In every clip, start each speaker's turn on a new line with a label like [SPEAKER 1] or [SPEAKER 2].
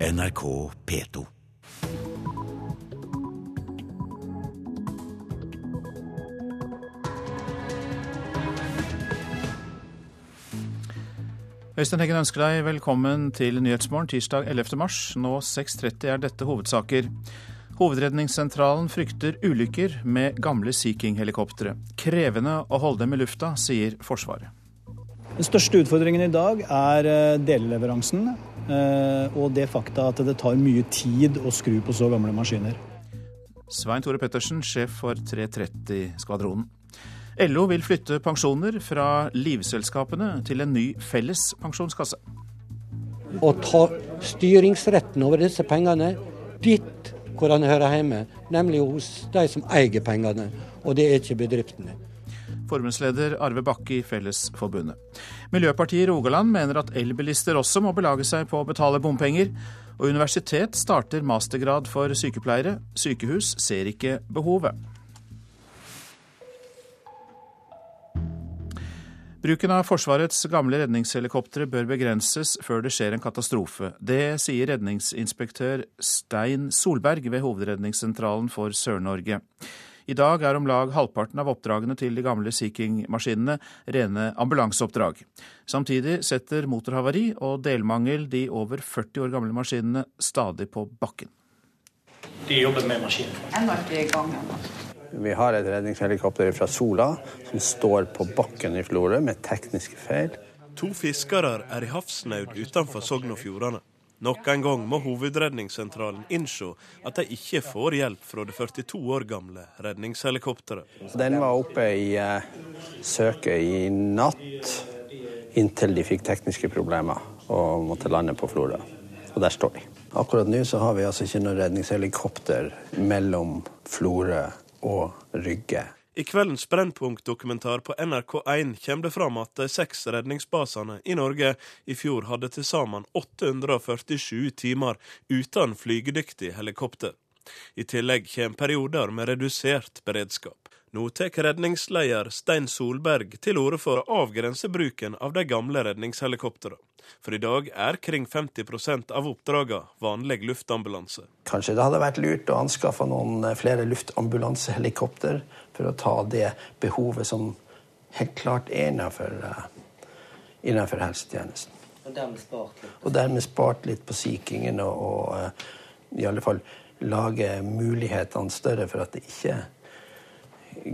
[SPEAKER 1] NRK P2.
[SPEAKER 2] Øystein Heggen ønsker deg velkommen til Nyhetsmorgen tirsdag 11. mars. Nå 6.30 er dette hovedsaker. Hovedredningssentralen frykter ulykker med gamle Sea King-helikoptre. Krevende å holde dem i lufta, sier Forsvaret.
[SPEAKER 3] Den største utfordringen i dag er eh, deleleveransen og det fakta at det tar mye tid å skru på så gamle maskiner.
[SPEAKER 2] Svein Tore Pettersen, sjef for 330-skvadronen. LO vil flytte pensjoner fra livselskapene til en ny felles pensjonskasse.
[SPEAKER 4] Å ta styringsretten over disse pengene dit hvor den hører hjemme, nemlig hos de som eier pengene, og det er ikke bedriftene.
[SPEAKER 2] Forbundsleder Arve Bakke i Fellesforbundet. Miljøpartiet Rogaland mener at elbilister også må belage seg på å betale bompenger. Og universitet starter mastergrad for sykepleiere. Sykehus ser ikke behovet. Bruken av Forsvarets gamle redningshelikoptre bør begrenses før det skjer en katastrofe. Det sier redningsinspektør Stein Solberg ved Hovedredningssentralen for Sør-Norge. I dag er om lag halvparten av oppdragene til de gamle Sea King-maskinene rene ambulanseoppdrag. Samtidig setter motorhavari og delmangel de over 40 år gamle maskinene stadig på bakken.
[SPEAKER 5] De jobber med maskinen.
[SPEAKER 6] Ennå ikke i gang ennå.
[SPEAKER 7] Vi har et redningshelikopter fra Sola som står på bakken i Florø med tekniske feil.
[SPEAKER 8] To fiskere er i havsnaud utenfor Sogn og Fjordane. Nok en gang må Hovedredningssentralen innse at de ikke får hjelp fra det 42 år gamle redningshelikopteret.
[SPEAKER 7] Den var oppe i uh, søket i natt inntil de fikk tekniske problemer og måtte lande på Florø. Og der står de. Akkurat nå så har vi altså ikke noe redningshelikopter mellom Florø og Rygge.
[SPEAKER 8] I kveldens Brennpunkt-dokumentar på NRK1 kommer det fram at de seks redningsbasene i Norge i fjor hadde til sammen 847 timer uten flygedyktig helikopter. I tillegg kommer perioder med redusert beredskap. Nå tar redningsleder Stein Solberg til orde for å avgrense bruken av de gamle redningshelikoptrene. For i dag er kring 50% av oppdragene vanlig luftambulanse.
[SPEAKER 7] Kanskje det hadde vært lurt å anskaffe noen flere luftambulansehelikopter for å ta det behovet som helt klart er innenfor, innenfor helsetjenesten.
[SPEAKER 4] Og dermed spart litt.
[SPEAKER 7] Og dermed spart litt på Sea Kingen og, og i alle fall lage mulighetene større for at det ikke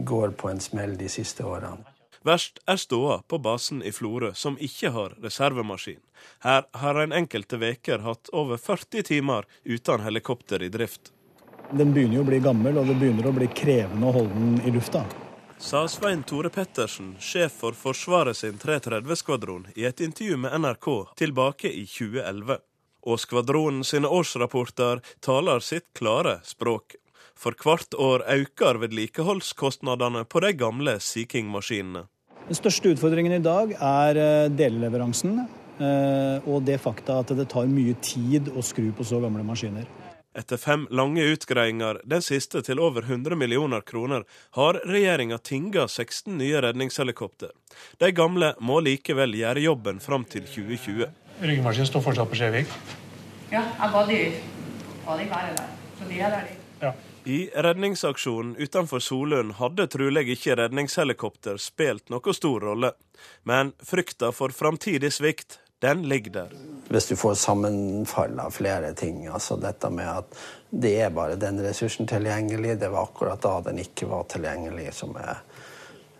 [SPEAKER 7] går på en smell de siste årene.
[SPEAKER 8] Verst er ståa på basen i Florø, som ikke har reservemaskin. Her har en enkelte veker hatt over 40 timer uten helikopter i drift.
[SPEAKER 3] Den begynner jo å bli gammel, og det begynner å bli krevende å holde den i lufta.
[SPEAKER 8] Sa Svein Tore Pettersen, sjef for Forsvaret sin 330-skvadron, i et intervju med NRK tilbake i 2011. Og skvadronen sine årsrapporter taler sitt klare språk. For hvert år øker vedlikeholdskostnadene på de gamle Sea King-maskinene.
[SPEAKER 3] Den største utfordringen i dag er eh, deleleveransen eh, og det fakta at det tar mye tid å skru på så gamle maskiner.
[SPEAKER 8] Etter fem lange utgreiinger, den siste til over 100 millioner kroner, har regjeringa tinga 16 nye redningshelikopter. De gamle må likevel gjøre jobben fram til 2020.
[SPEAKER 5] Ryggmaskinen står fortsatt på Skjevik.
[SPEAKER 6] Ja, jeg ba de, ba de være der. Så de er der, de.
[SPEAKER 5] Ja.
[SPEAKER 8] I redningsaksjonen utenfor Solund hadde trolig ikke redningshelikopter spilt noe stor rolle. Men frykta for framtidig svikt, den ligger der.
[SPEAKER 7] Hvis du får sammenfall av flere ting, altså dette med at det er bare den ressursen tilgjengelig, det var akkurat da den ikke var tilgjengelig, som er,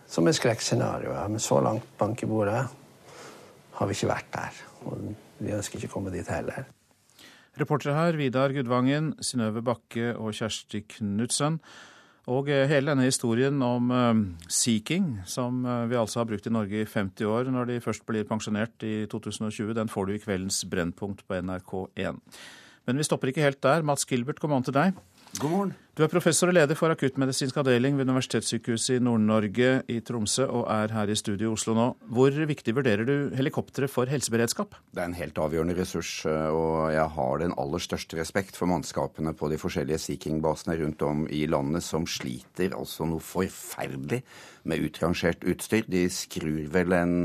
[SPEAKER 7] som er skrekkscenarioet. Men så langt bank i bordet har vi ikke vært der. Og vi ønsker ikke å komme dit heller.
[SPEAKER 2] Reportere her Vidar Gudvangen, Synnøve Bakke og Kjersti Knutsen. Og eh, hele denne historien om seeking, Sea King, som uh, vi altså har brukt i Norge i 50 år når de først blir pensjonert i 2020, den får du i kveldens Brennpunkt på NRK1. Men vi stopper ikke helt der. Mats Gilbert, god morgen til deg.
[SPEAKER 1] God morgen.
[SPEAKER 2] Du er professor og leder for akuttmedisinsk avdeling ved Universitetssykehuset i Nord-Norge i Tromsø, og er her i studio i Oslo nå. Hvor viktig vurderer du helikoptre for helseberedskap?
[SPEAKER 1] Det er en helt avgjørende ressurs, og jeg har den aller største respekt for mannskapene på de forskjellige Sea King-basene rundt om i landet som sliter altså noe forferdelig med utrangert utstyr. De skrur vel en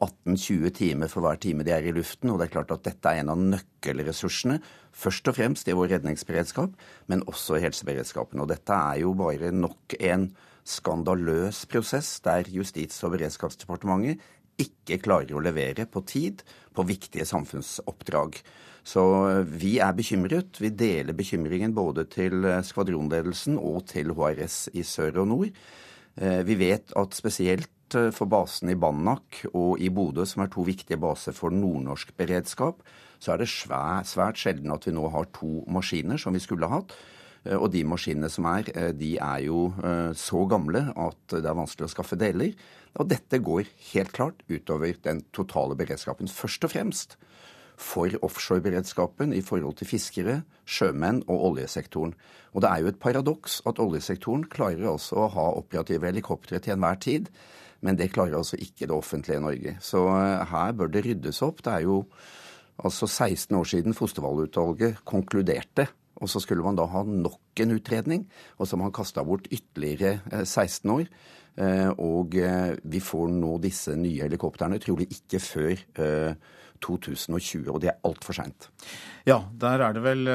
[SPEAKER 1] 18-20 timer for hver time de er i luften, og det er klart at dette er en av nøkkelressursene Først og fremst i vår redningsberedskap, men også i helseberedskapen. Og dette er jo bare nok en skandaløs prosess der Justis- og beredskapsdepartementet ikke klarer å levere på tid på viktige samfunnsoppdrag. Så vi er bekymret. Vi deler bekymringen både til skvadronledelsen og til HRS i sør og nord. Eh, vi vet at spesielt eh, for basen i Banak og i Bodø, som er to viktige baser for nordnorsk beredskap, så er det svært, svært sjelden at vi nå har to maskiner som vi skulle ha hatt. Eh, og de maskinene som er, eh, de er jo så gamle at det er vanskelig å skaffe deler. Og dette går helt klart utover den totale beredskapen. Først og fremst for offshoreberedskapen i forhold til fiskere, sjømenn og oljesektoren. Og det er jo et paradoks at oljesektoren klarer altså å ha operative helikoptre til enhver tid. Men det klarer altså ikke det offentlige Norge. Så her bør det ryddes opp. Det er jo altså 16 år siden Fostervoll-utvalget konkluderte. Og så skulle man da ha nok en utredning, og så har man kasta bort ytterligere 16 eh, år. Eh, og eh, vi får nå disse nye helikoptrene trolig ikke før 2020, og det er altfor seint.
[SPEAKER 2] Ja, der er det vel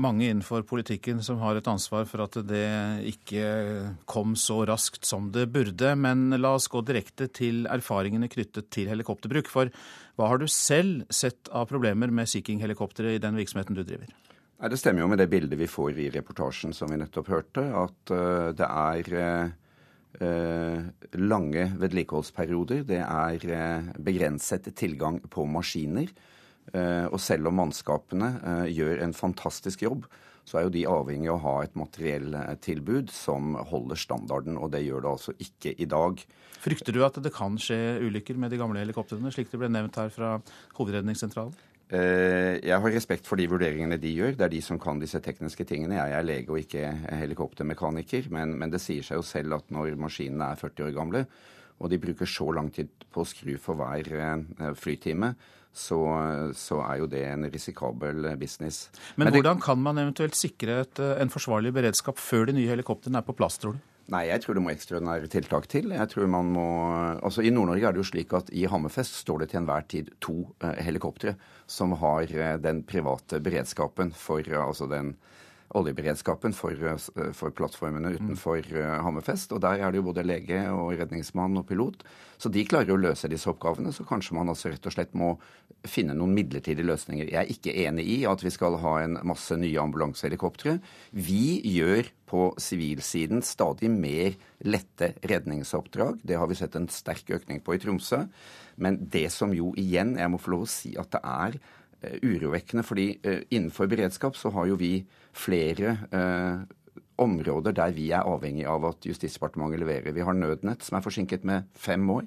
[SPEAKER 2] mange innenfor politikken som har et ansvar for at det ikke kom så raskt som det burde. Men la oss gå direkte til erfaringene knyttet til helikopterbruk. For hva har du selv sett av problemer med Sea King-helikoptre i den virksomheten du driver?
[SPEAKER 1] Nei, Det stemmer jo med det bildet vi får i reportasjen som vi nettopp hørte, at uh, det er uh, lange vedlikeholdsperioder. Det er uh, begrenset tilgang på maskiner. Og selv om mannskapene gjør en fantastisk jobb, så er jo de avhengig av å ha et materielltilbud som holder standarden, og det gjør det altså ikke i dag.
[SPEAKER 2] Frykter du at det kan skje ulykker med de gamle helikoptrene, slik det ble nevnt her fra Hovedredningssentralen?
[SPEAKER 1] Eh, jeg har respekt for de vurderingene de gjør. Det er de som kan disse tekniske tingene. Jeg er lege og ikke helikoptermekaniker. Men, men, det sier seg jo selv at når maskinene er 40 år gamle, og de bruker så lang tid på å skru for hver eh, flytime, så, så, er jo det en risikabel business.
[SPEAKER 2] Men, men hvordan det, kan man eventuelt sikre et, en forsvarlig beredskap før de nye helikoptrene er på plass, tror du?
[SPEAKER 1] Nei, jeg tror det må ekstraordinære tiltak til. Jeg tror man må, altså I Nord-Norge er det jo slik at i Hammerfest står det til enhver tid to eh, helikoptre som har eh, den private beredskapen for eh, altså den oljeberedskapen for, eh, for plattformene utenfor mm. Hammerfest. Og der er det jo både lege og redningsmann og pilot. Så de klarer å løse disse oppgavene. Så kanskje man altså rett og slett må finne noen midlertidige løsninger. Jeg er ikke enig i at vi skal ha en masse nye ambulansehelikoptre. Vi gjør på sivilsiden stadig mer lette redningsoppdrag. Det har vi sett en sterk økning på i Tromsø. Men det som jo igjen, jeg må få lov å si at det er Eh, urovekkende. fordi eh, innenfor beredskap så har jo vi flere eh, områder der vi er avhengig av at Justisdepartementet leverer. Vi har Nødnett, som er forsinket med fem år.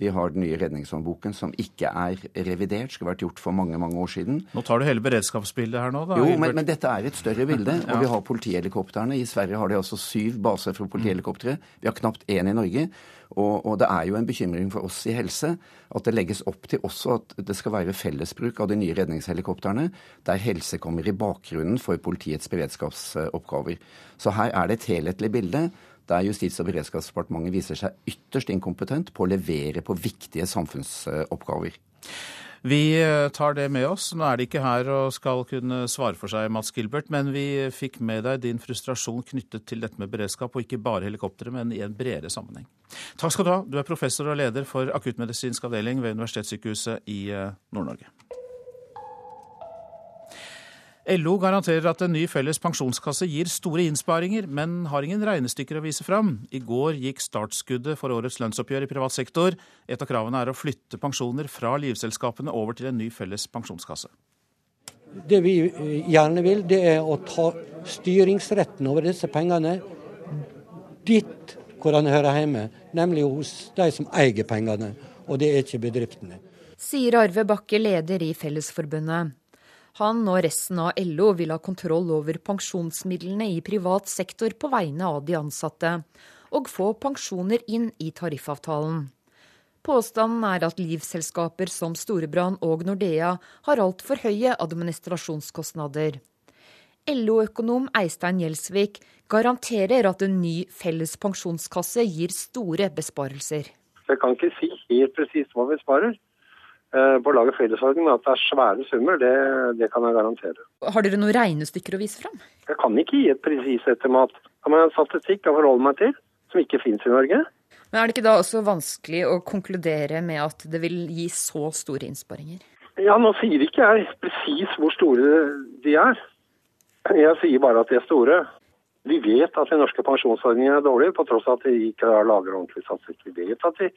[SPEAKER 1] Vi har den nye redningshåndboken som ikke er revidert, skulle vært gjort for mange mange år siden.
[SPEAKER 2] Nå tar du hele beredskapsbildet her nå, da?
[SPEAKER 1] Jo, men, men dette er et større bilde. ja. Og vi har politihelikoptrene. I Sverige har de altså syv baser for politihelikoptre. Vi har knapt én i Norge. Og, og, det er jo en bekymring for oss i helse at det legges opp til også at det skal være fellesbruk av de nye redningshelikoptrene, der helse kommer i bakgrunnen for politiets beredskapsoppgaver. Så her er det et helhetlig bilde der Justis- og beredskapsdepartementet viser seg ytterst inkompetent på å levere på viktige samfunnsoppgaver.
[SPEAKER 2] Vi eh, tar det med oss. Nå er de ikke her og skal kunne svare for seg, Mats Gilbert, men vi fikk med deg din frustrasjon knyttet til dette med beredskap, og ikke bare helikoptre, men i en bredere sammenheng. Takk skal du ha. Du er professor og leder for akuttmedisinsk avdeling ved Universitetssykehuset i eh, Nord-Norge. LO garanterer at en ny felles pensjonskasse gir store innsparinger, men har ingen regnestykker å vise fram. I går gikk startskuddet for årets lønnsoppgjør i privat sektor. Et av kravene er å flytte pensjoner fra livselskapene over til en ny felles pensjonskasse.
[SPEAKER 4] Det vi eh, gjerne vil, det er å ta styringsretten over disse pengene dit hvor den hører hjemme, nemlig hos de som eier pengene, og det er ikke bedriftene.
[SPEAKER 9] Sier Arve Bakke, leder i Fellesforbundet. Han og resten av LO vil ha kontroll over pensjonsmidlene i privat sektor på vegne av de ansatte, og få pensjoner inn i tariffavtalen. Påstanden er at livselskaper som Storebrand og Nordea har altfor høye administrasjonskostnader. LO-økonom Eistein Gjelsvik garanterer at en ny felles pensjonskasse gir store besparelser.
[SPEAKER 10] Jeg kan ikke si helt presist hva vi sparer. Eh, på laget fellesordning at det er svære summer, det, det, kan jeg garantere.
[SPEAKER 9] Har dere noen regnestykker å vise fram?
[SPEAKER 10] Jeg kan ikke gi et presist estimat. Jeg har en statistikk jeg forholder meg til, som ikke finnes i Norge.
[SPEAKER 9] Men Er det ikke da også vanskelig å konkludere med at det vil gi så store innsparinger?
[SPEAKER 10] Ja, Nå sier ikke jeg presis hvor store de er. Jeg sier bare at de er store. Vi vet at de norske pensjonsordningene er dårlige, på tross av at de ikke har laget ordentlig statistikk. Vi vet at de,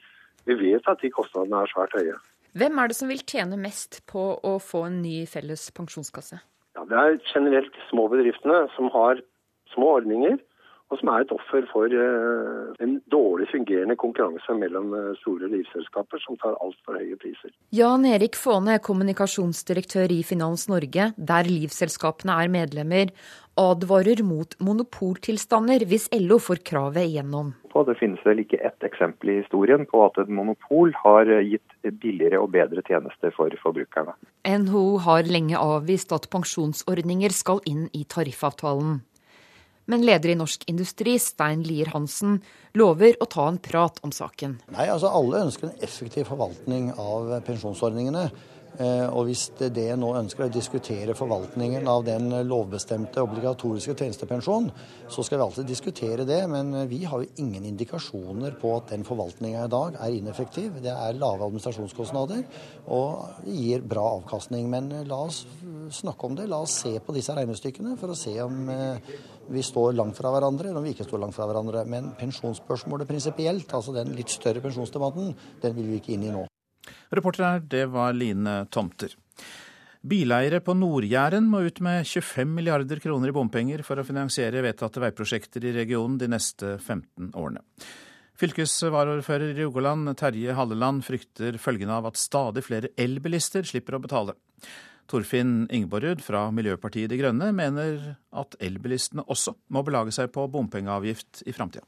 [SPEAKER 10] vi vet at de kostnadene er svært høye.
[SPEAKER 9] Hvem er det som vil tjene mest på å få en ny felles pensjonskasse?
[SPEAKER 10] Ja, det er generelt små bedriftene som har små ordninger og som er et offer for eh, en dårlig fungerende konkurranse mellom eh, store livselskaper som tar altfor høye priser.
[SPEAKER 9] Jan Erik Faane, kommunikasjonsdirektør i Finans Norge, der livselskapene er medlemmer, advarer mot monopoltilstander hvis LO får kravet igjennom.
[SPEAKER 11] Det finnes vel ikke ett eksempel i historien på at et monopol har gitt billigere og bedre tjenester for forbrukerne.
[SPEAKER 9] NHO har lenge avvist at pensjonsordninger skal inn i tariffavtalen. Men leder i Norsk Industri, Stein Lier Hansen, lover å ta en prat om saken.
[SPEAKER 12] Nei, altså Alle ønsker en effektiv forvaltning av pensjonsordningene. Eh, og hvis det nå ønsker å diskutere forvaltningen av den lovbestemte obligatoriske tjenestepensjon, så skal vi alltid diskutere det. Men vi har jo ingen indikasjoner på at den forvaltninga i dag er ineffektiv. Det er lave administrasjonskostnader og gir bra avkastning. Men la oss snakke om det. La oss se på disse regnestykkene for å se om eh, vi står langt fra hverandre, eller om vi ikke står langt fra hverandre. Men pensjonsspørsmålet prinsipielt, altså den litt større pensjonsdebatten, den vil vi ikke inn i nå.
[SPEAKER 2] Reporter her, det var Line Tomter. Bileiere på Nord-Jæren må ut med 25 milliarder kroner i bompenger for å finansiere vedtatte veiprosjekter i regionen de neste 15 årene. Fylkesvaraordfører i Rogaland, Terje Halleland, frykter følgende av at stadig flere elbilister slipper å betale. Torfinn Ingeborrud fra Miljøpartiet De Grønne mener at elbilistene også må belage seg på bompengeavgift i framtida.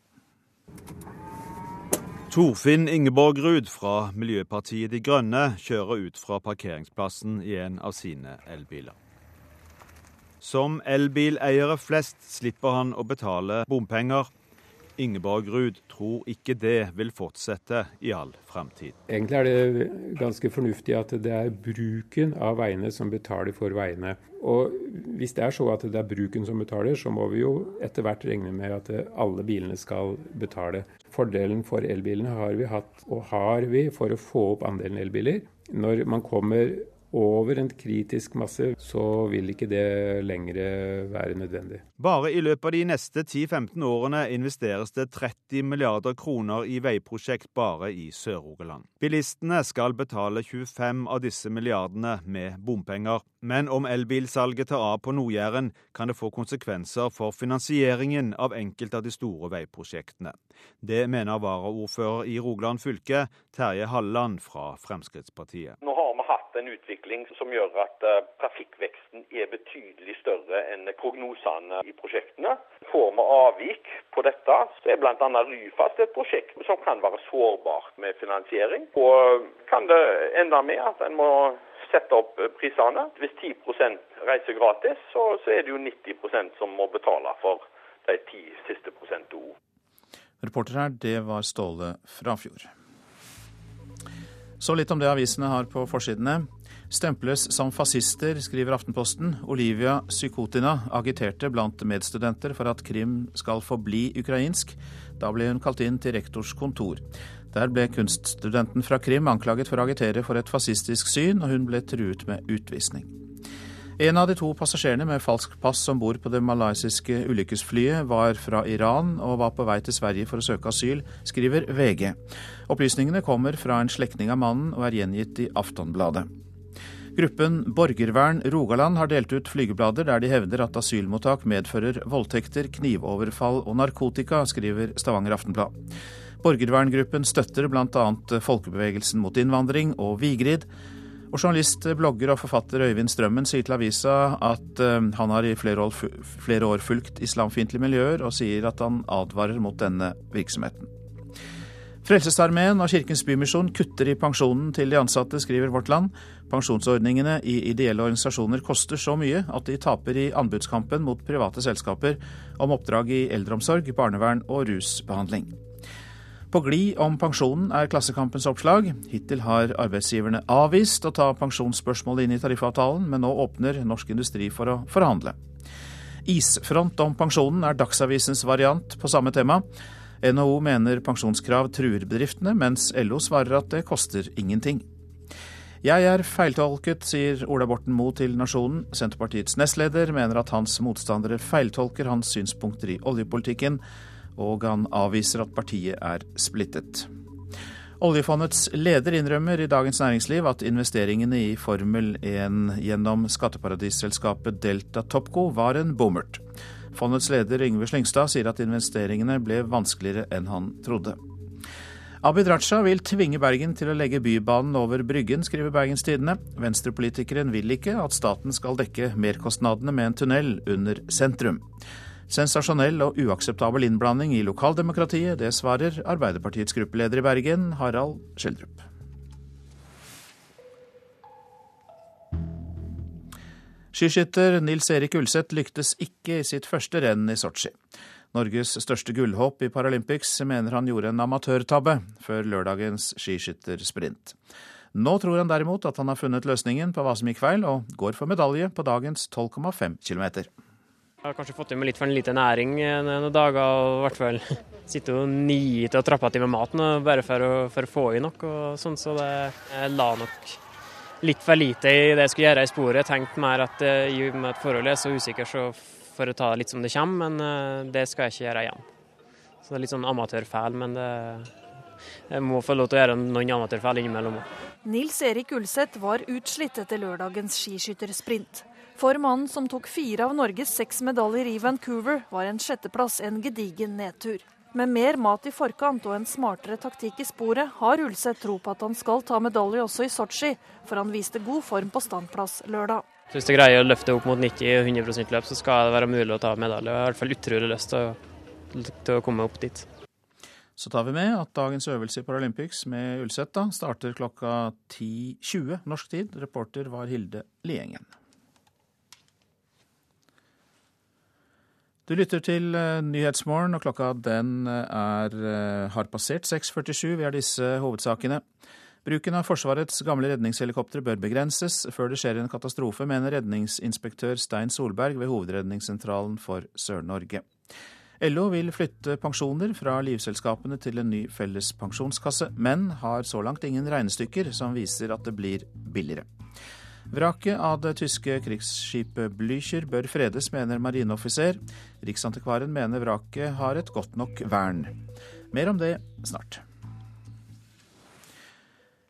[SPEAKER 13] Torfinn Ingeborg fra Miljøpartiet De Grønne kjører ut fra parkeringsplassen i en av sine elbiler. Som elbileiere flest slipper han å betale bompenger. Ingeborg Ruud tror ikke det vil fortsette i all fremtid.
[SPEAKER 14] Egentlig er det ganske fornuftig at det er bruken av veiene som betaler for veiene. Og hvis det er så at det er bruken som betaler, så må vi jo etter hvert regne med at alle bilene skal betale. Fordelen for elbilene har vi hatt, og har vi, for å få opp andelen elbiler. Når man kommer over en kritisk masse, så vil ikke det lenger være nødvendig.
[SPEAKER 13] Bare i løpet av de neste 10-15 årene investeres det 30 milliarder kroner i veiprosjekt bare i Sør-Rogaland. Bilistene skal betale 25 av disse milliardene med bompenger. Men om elbilsalget tar av på Nord-Jæren, kan det få konsekvenser for finansieringen av enkelte av de store veiprosjektene. Det mener varaordfører i Rogaland fylke, Terje Halleland fra Fremskrittspartiet.
[SPEAKER 15] Nå har vi hatt en utvikling som gjør at uh, trafikkveksten er betydelig større enn prognosene i prosjektene. Får vi avvik på dette, så er bl.a. Ryfast et prosjekt som kan være sårbart med finansiering. Og kan det ende med at en må sette opp prisene. Hvis 10% reiser gratis, så, så, er det jo 90% som må betale for de ti siste prosentene.
[SPEAKER 2] Reporter her, det var Ståle Frafjord. Så litt om det avisene har på forsidene. Stemples som fascister, skriver Aftenposten. Olivia Psykotina agiterte blant medstudenter for at Krim skal forbli ukrainsk. Da ble hun kalt inn til rektors kontor. Der ble kunststudenten fra Krim anklaget for å agitere for et fascistisk syn, og hun ble truet med utvisning. En av de to passasjerene med falsk pass om bord på det malaysiske ulykkesflyet var fra Iran og var på vei til Sverige for å søke asyl, skriver VG. Opplysningene kommer fra en slektning av mannen og er gjengitt i Aftonbladet. Gruppen Borgervern Rogaland har delt ut flygeblader der de hevder at asylmottak medfører voldtekter, knivoverfall og narkotika, skriver Stavanger Aftenblad. Borgerverngruppen støtter bl.a. folkebevegelsen mot innvandring og Vigrid, Og journalist, blogger og forfatter Øyvind Strømmen sier til avisa at eh, han har i flere år, fulgt islamfiendtlige miljøer, og sier at han advarer mot denne virksomheten. Frelsesarmeen og Kirkens Bymisjon kutter i pensjonen til de ansatte, skriver Vårt Land. Pensjonsordningene i ideelle organisasjoner koster så mye at de taper i anbudskampen mot private selskaper om oppdrag i eldreomsorg, barnevern og rusbehandling. På glid om pensjonen er Klassekampens oppslag. Hittil har arbeidsgiverne avvist å ta pensjonsspørsmålet inn i tariffavtalen, men nå åpner Norsk Industri for å forhandle. Isfront om pensjonen er Dagsavisens variant på samme tema. NHO mener pensjonskrav truer bedriftene, mens LO svarer at det koster ingenting. Jeg er feiltolket, sier Ola Borten Moe til Nasjonen. Senterpartiets nestleder mener at hans motstandere feiltolker hans synspunkter i oljepolitikken og han avviser at partiet er splittet. Oljefondets leder innrømmer i Dagens Næringsliv at investeringene i Formel 1 gjennom skatteparadisselskapet Delta Topco var en bommert. Fondets leder Yngve Slyngstad sier at investeringene ble vanskeligere enn han trodde. Abid Raja vil tvinge Bergen til å legge Bybanen over Bryggen, skriver Bergens Tidende. Venstrepolitikeren vil ikke at staten skal dekke merkostnadene med en tunnel under sentrum. Sensasjonell og uakseptabel innblanding i lokaldemokratiet, det svarer Arbeiderpartiets gruppeleder i Bergen, Harald Skjeldrup. Skiskytter Nils Erik Ulseth lyktes ikke i sitt første renn i Sotsji. Norges største gullhopp i Paralympics mener han gjorde en amatørtabbe før lørdagens skiskyttersprint. Nå tror han derimot at han har funnet løsningen på hva som gikk feil, og går for medalje på dagens 12,5 km.
[SPEAKER 16] Jeg har kanskje fått i meg litt for en lite næring noen dager, og i hvert fall Sitter og nyter og trappe til med maten bare for å, for å, få i nok. og sånn, Så det, jeg la nok litt for lite i det jeg skulle gjøre i sporet. Jeg tenkte mer at eh, i og med at forholdet er så usikkert, så får jeg ta det litt som det kommer. Men eh, det skal jeg ikke gjøre igjen. Så det er litt sånn amatørfeil, men det, jeg må få lov til å gjøre noen amatørfeil innimellom òg.
[SPEAKER 17] Nils Erik Ulseth var utslitt etter lørdagens skiskyttersprint. For mannen som tok fire av Norges seks medaljer i Vancouver, var en sjetteplass en gedigen nedtur. Med mer mat i forkant og en smartere taktikk i sporet, har Ulseth tro på at han skal ta medalje også i Sotsji, for han viste god form på standplass lørdag.
[SPEAKER 16] Hvis du greier å løfte opp mot 90-100 løp, så skal det være mulig å ta medalje. Jeg har i hvert fall utrolig lyst til å, til å komme opp dit.
[SPEAKER 2] Så tar vi med at dagens øvelse i Paralympics med Ulseth starter klokka 10.20 norsk tid. Reporter var Hilde Liengen. Du lytter til eh, Nyhetsmorgen, og klokka den eh, er, eh, har passert 6.47. Vi har disse hovedsakene. Bruken av Forsvarets gamle redningshelikoptre bør begrenses før det skjer en katastrofe, mener redningsinspektør Stein Solberg ved Hovedredningssentralen for Sør-Norge. LO vil flytte pensjoner fra livselskapene til en ny felles pensjonskasse, men har så langt ingen regnestykker som viser at det blir billigere. Vraket av det tyske krigsskipet Blücher bør fredes, mener marineoffiser. Riksantikvaren mener vraket har et godt nok vern. Mer om det snart.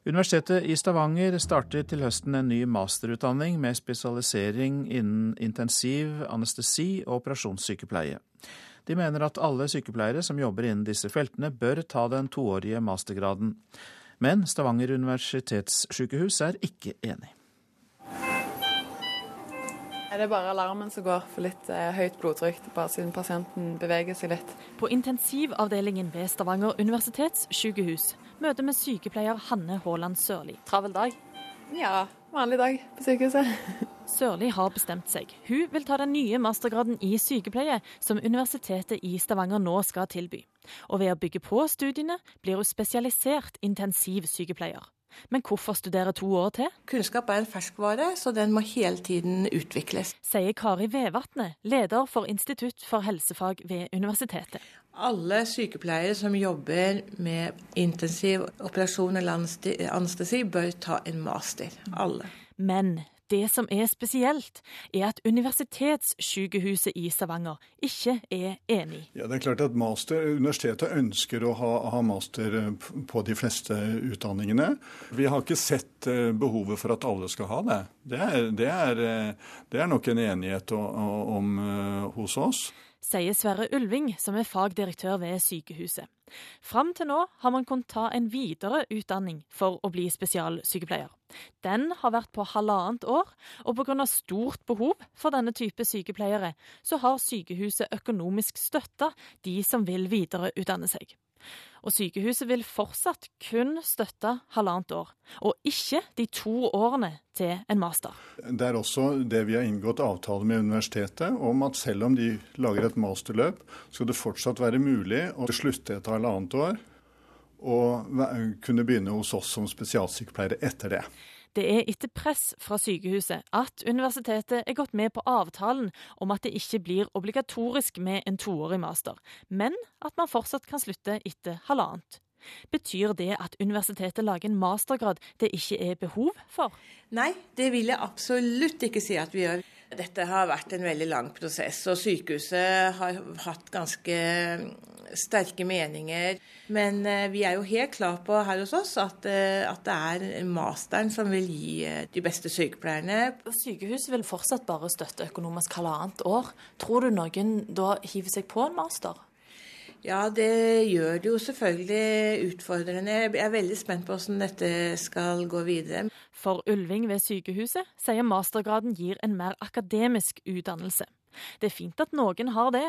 [SPEAKER 2] Universitetet i Stavanger starter til høsten en ny masterutdanning med spesialisering innen intensiv anestesi og operasjonssykepleie. De mener at alle sykepleiere som jobber innen disse feltene, bør ta den toårige mastergraden. Men Stavanger universitetssykehus er ikke enig.
[SPEAKER 18] Er det bare alarmen som går for litt eh, høyt blodtrykk, bare siden pasienten beveger seg litt?
[SPEAKER 17] På intensivavdelingen ved Stavanger universitetssykehus møter vi sykepleier Hanne Haaland Sørli.
[SPEAKER 18] Travel dag? Ja, vanlig dag på sykehuset.
[SPEAKER 17] Sørli har bestemt seg. Hun vil ta den nye mastergraden i sykepleie som Universitetet i Stavanger nå skal tilby. Og ved å bygge på studiene blir hun spesialisert intensivsykepleier. Men hvorfor studere to år til?
[SPEAKER 19] Kunnskap er en ferskvare, så den må hele tiden utvikles.
[SPEAKER 17] Sier Kari Vevatnet, leder for Institutt for helsefag ved universitetet.
[SPEAKER 19] Alle sykepleiere som jobber med intensiv operasjon eller anestesi, bør ta en master. Alle.
[SPEAKER 17] Men det som er spesielt, er at Universitetssykehuset i Stavanger ikke er enig.
[SPEAKER 20] Ja, det er klart at master, Universitetet ønsker å ha, ha, master eh, på de fleste utdanningene. Vi har ikke sett eh, behovet for at alle skal ha det. Det er, det er, eh, det er nok en enighet om hos oss
[SPEAKER 17] sier Sverre Ulving, som er fagdirektør ved sykehuset. Fram til nå har man kunnet ta en videre utdanning for å bli spesialsykepleier. Den har vært på halvannet år, og pga. stort behov for denne type sykepleiere, så har sykehuset økonomisk støtta de som vil videreutdanne seg. Og sykehuset vil fortsatt kun støtte halvannet år, og ikke de to årene til en master.
[SPEAKER 20] Det er også det vi har inngått avtale med universitetet om at selv om de lager et masterløp, skal det fortsatt være mulig å slutte etter halvannet år og kunne begynne hos oss som spesialsykepleiere etter det.
[SPEAKER 17] Det er etter press fra sykehuset at universitetet er gått med på avtalen om at det ikke blir obligatorisk med en toårig master, men at man fortsatt kan slutte etter halvannet. Betyr det at universitetet lager en mastergrad det ikke er behov for?
[SPEAKER 19] Nei, det vil jeg absolutt ikke si at vi gjør. Dette har vært en veldig lang prosess, og sykehuset har hatt ganske sterke meninger. Men eh, vi er jo helt klar på her hos oss at, eh, at det er masteren som vil gi eh, de beste sykepleierne.
[SPEAKER 17] Sykehuset vil fortsatt bare støtte økonomisk halvannet år. Tror du noen da hiver seg på en master?
[SPEAKER 19] Ja, det gjør det jo selvfølgelig utfordrende. Jeg er veldig spent på hvordan dette skal gå videre.
[SPEAKER 17] For Ulving ved sykehuset sier mastergraden gir en mer akademisk utdannelse. Det er fint at noen har det,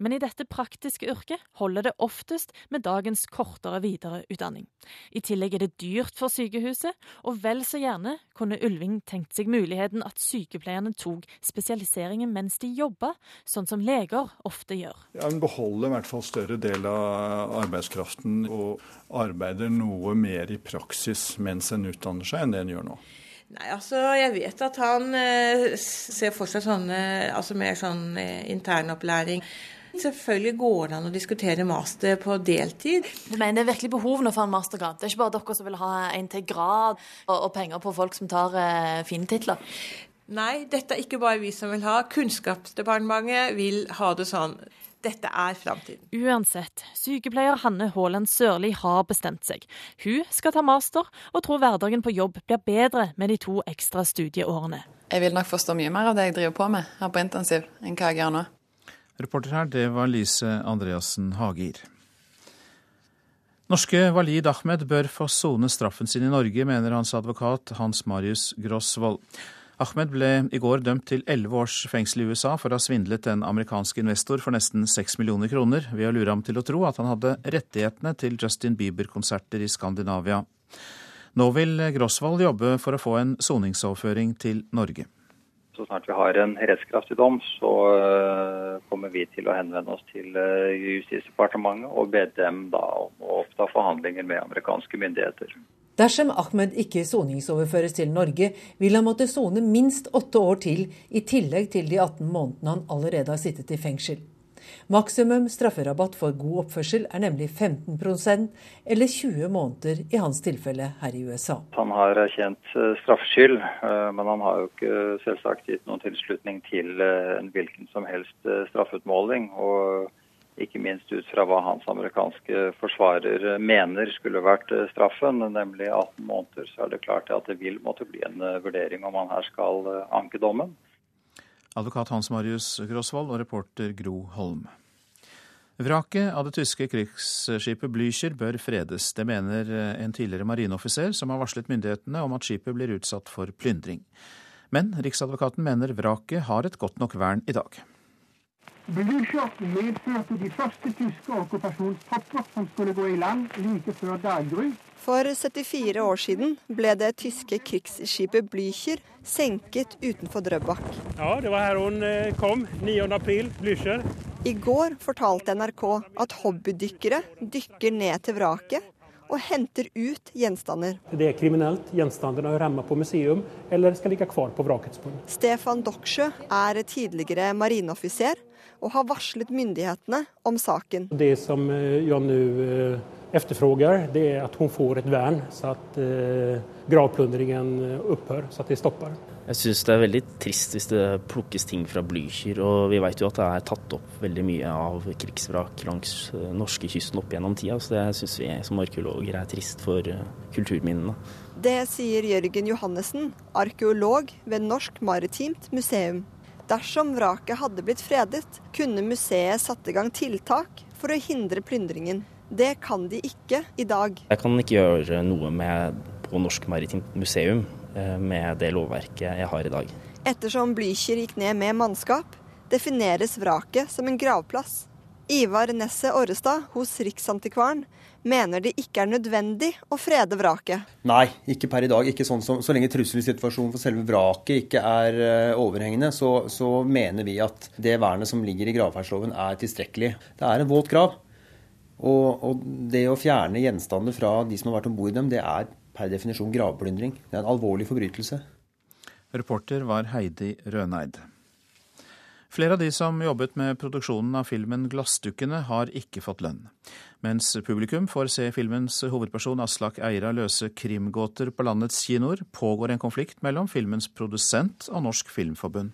[SPEAKER 17] men i dette praktiske yrket holder det oftest med dagens kortere videreutdanning. I tillegg er det dyrt for sykehuset, og vel så gjerne kunne Ulving tenkt seg muligheten at sykepleierne tok spesialiseringen mens de jobba, sånn som leger ofte gjør.
[SPEAKER 20] Ja, En beholder i hvert fall større del av arbeidskraften og arbeider noe mer i praksis mens en utdanner seg, enn det en gjør nå.
[SPEAKER 19] Nei, altså Jeg vet at han eh, ser for seg sånne, altså mer sånn eh, internopplæring. Selvfølgelig går det an å diskutere master på deltid.
[SPEAKER 17] Du mener det er virkelig behov nå for en mastergrad? Det er ikke bare dere som vil ha en til grad og, og penger på folk som tar eh, fine titler?
[SPEAKER 19] Nei, dette er ikke bare vi som vil ha. Kunnskapsdepartementet vil ha det sånn. Dette er framtiden.
[SPEAKER 17] Uansett, sykepleier Hanne Haaland Sørli har bestemt seg. Hun skal ta master, og tror hverdagen på jobb blir bedre med de to ekstra studieårene.
[SPEAKER 18] Jeg vil nok forstå mye mer av det jeg driver på med her på intensiv, enn hva jeg gjør nå.
[SPEAKER 2] Reporter her, det var Lise Andreassen Hagir. Norske Walid Ahmed bør få sone straffen sin i Norge, mener hans advokat Hans Marius Grosvold. Ahmed ble i går dømt til elleve års fengsel i USA for å ha svindlet en amerikansk investor for nesten seks millioner kroner ved å lure ham til å tro at han hadde rettighetene til Justin Bieber-konserter i Skandinavia. Nå vil Grosvold jobbe for å få en soningsoverføring til Norge.
[SPEAKER 11] Så snart vi har en rettskraftig dom, så eh, kommer vi til å henvende oss til eh, Justisdepartementet og be dem da om å oppta forhandlinger med amerikanske myndigheter.
[SPEAKER 21] Dersom Ahmed ikke soningsoverføres til Norge, vil han måtte sone minst åtte år til, i tillegg til de 18 månedene han allerede har sittet i fengsel. Maksimum strafferabatt for god oppførsel er nemlig 15% eller 20 måneder i hans tilfelle her i USA.
[SPEAKER 11] Han har erkjent eh, straffskyld, eh, men han har jo ikke selvsagt gitt noen tilslutning til eh, en hvilken som helst straffutmåling. og ikke minst ut fra hva hans amerikanske forsvarer mener skulle vært straffen, nemlig 18 måneder, så er det klart at det vil måtte bli en vurdering om han her skal anke dommen.
[SPEAKER 2] Advokat Hans Marius Grosvold og reporter Gro Holm. Vraket av det tyske krigsskipet Blücher bør fredes. Det mener en tidligere marineoffiser som har varslet myndighetene om at skipet blir utsatt for plyndring. Men Riksadvokaten mener vraket har et godt nok vern i dag.
[SPEAKER 22] Blücher medførte de første tyske okkupasjonstropper som skulle gå i land like før daggry.
[SPEAKER 23] For 74 år siden ble det tyske krigsskipet Blücher senket utenfor Drøbak.
[SPEAKER 22] Ja, det var her hun eh, kom. 9. april, Blücher.
[SPEAKER 23] I går fortalte NRK at hobbydykkere dykker ned til vraket og henter ut gjenstander.
[SPEAKER 22] Det er kriminelt. Gjenstandene hører hjemme på museum eller skal ligge kvar på vrakets bunn.
[SPEAKER 23] Stefan Doksjø er tidligere marineoffiser og har varslet myndighetene om saken.
[SPEAKER 22] Det som eh, jeg nå etterspør, det er at hun får et vern, så at eh, gravplundringen opphører, så at det stopper.
[SPEAKER 24] Jeg syns det er veldig trist hvis det plukkes ting fra Blücher. Og vi vet jo at det er tatt opp veldig mye av krigsvrak langs eh, norskekysten opp gjennom tida. Så det syns vi som arkeologer er trist for eh, kulturminnene.
[SPEAKER 23] Det sier Jørgen Johannessen, arkeolog ved Norsk Maritimt Museum. Dersom vraket hadde blitt fredet, kunne museet satt i gang tiltak for å hindre plyndringen. Det kan de ikke i dag.
[SPEAKER 24] Jeg kan ikke gjøre noe med, på Norsk Maritimt Museum eh, med det lovverket jeg har i dag.
[SPEAKER 23] Ettersom Blücher gikk ned med mannskap, defineres vraket som en gravplass. Ivar Nesset Orrestad hos Riksantikvaren mener det ikke er nødvendig å frede vraket.
[SPEAKER 25] Nei, ikke per i dag. Ikke sånn som, så lenge trusselsituasjonen for selve vraket ikke er uh, overhengende, så, så, mener vi at det vernet som ligger i gravferdsloven er tilstrekkelig. Det er en våt grav. Og, og, det å fjerne gjenstander fra de som har vært om bord i dem, det er per definisjon gravplyndring. Det er en alvorlig forbrytelse.
[SPEAKER 2] Reporter var Heidi Røneid. Flere av de som jobbet med produksjonen av filmen 'Glassdukkene', har ikke fått lønn. Mens publikum får se filmens hovedperson Aslak Eira løse krimgåter på landets kinoer, pågår en konflikt mellom filmens produsent og Norsk Filmforbund.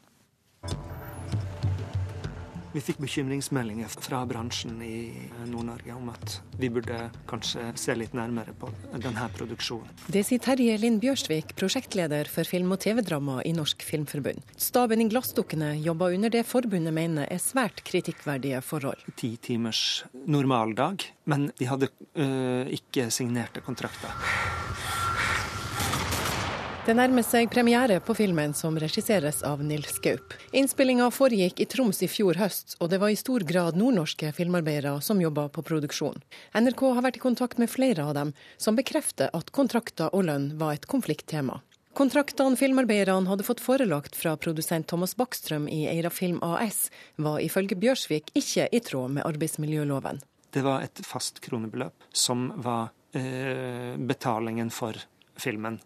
[SPEAKER 26] Vi fikk bekymringsmeldinger fra bransjen i Nord-Norge om at vi burde kanskje se litt nærmere på denne produksjonen.
[SPEAKER 27] Det sier Terje Lind Bjørsvik, prosjektleder for film- og TV-drama i Norsk Filmforbund. Staben i Glassdukkene jobber under det forbundet mener er svært kritikkverdige forhold.
[SPEAKER 26] Ti timers normaldag, men de hadde øh, ikke signerte kontrakter.
[SPEAKER 27] Det nærmer seg premiere på filmen som regisseres av Nils Gaup. Innspillinga foregikk i Troms i fjor høst, og det var i stor grad nordnorske filmarbeidere som jobba på produksjon. NRK har vært i kontakt med flere av dem, som bekrefter at kontrakter og lønn var et konflikttema. Kontraktene filmarbeiderne hadde fått forelagt fra produsent Thomas Backstrøm i Eira Film AS, var ifølge Bjørsvik ikke i tråd med arbeidsmiljøloven.
[SPEAKER 26] Det var et fast kronebeløp som var eh, betalingen for filmen.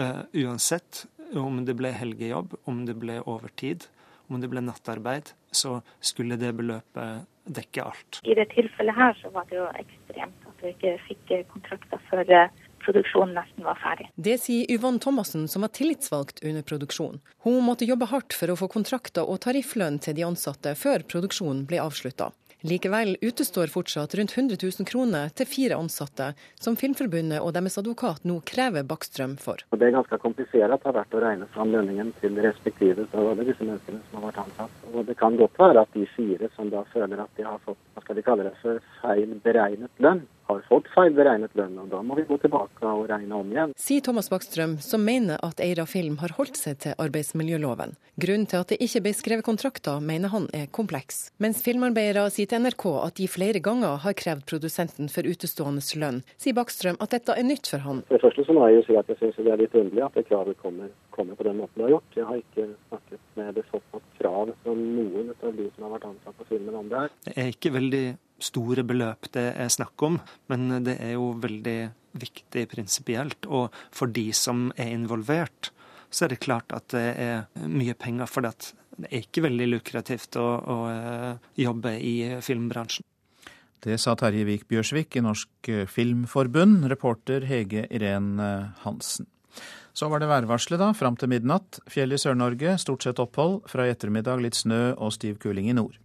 [SPEAKER 26] Uh, uansett om det ble helgejobb, om det ble overtid, om det ble nattarbeid, så skulle det beløpet dekke alt.
[SPEAKER 28] I det tilfellet her så var det jo ekstremt at vi ikke fikk kontrakter før eh, produksjonen nesten var ferdig.
[SPEAKER 27] Det sier Yvonne Thomassen, som var tillitsvalgt under produksjon. Hun måtte jobbe hardt for å få kontrakter og tarifflønn til de ansatte før produksjonen ble avslutta. Likevel utestår fortsatt rundt 100 000 kroner til fire ansatte, som Filmforbundet og deres advokat nå krever Bakkstrøm for.
[SPEAKER 29] Det er ganske komplisert har vært å regne fram lønningen til respektive av alle disse menneskene som har vært ansatt. Og Det kan godt være at de fire som da føler at de har fått hva skal de kalle det for feil beregnet lønn, har fått feil beregnet lønn, og da må vi gå tilbake og regne om igjen.
[SPEAKER 27] Sier Thomas Bakstrøm, som mener at Eira Film har holdt seg til arbeidsmiljøloven. Grunnen til at det ikke ble skrevet kontrakter, mener han er kompleks. Mens filmarbeidere sier til NRK at de flere ganger har krevd produsenten for utestående lønn, sier Bakstrøm at dette er nytt for han.
[SPEAKER 29] For det første så må jeg jo si at jeg syns det er litt underlig at det kravet kommer, kommer, på den måten det har gjort. Jeg har ikke snakket med det såpass krav fra noen av de som har vært ansatt på filmen om det her.
[SPEAKER 26] Det er ikke veldig store beløp det er snakk om, men det er jo veldig viktig prinsipielt. Og for de som er involvert, så er det klart at det er mye penger. For det er ikke veldig lukrativt å, å eh, jobbe i filmbransjen.
[SPEAKER 2] Det sa Terje Vik Bjørsvik i Norsk Filmforbund, reporter Hege Irén Hansen. Så var det værvarselet, da, fram til midnatt. Fjell i Sør-Norge, stort sett opphold. Fra i ettermiddag litt snø og stiv kuling i nord.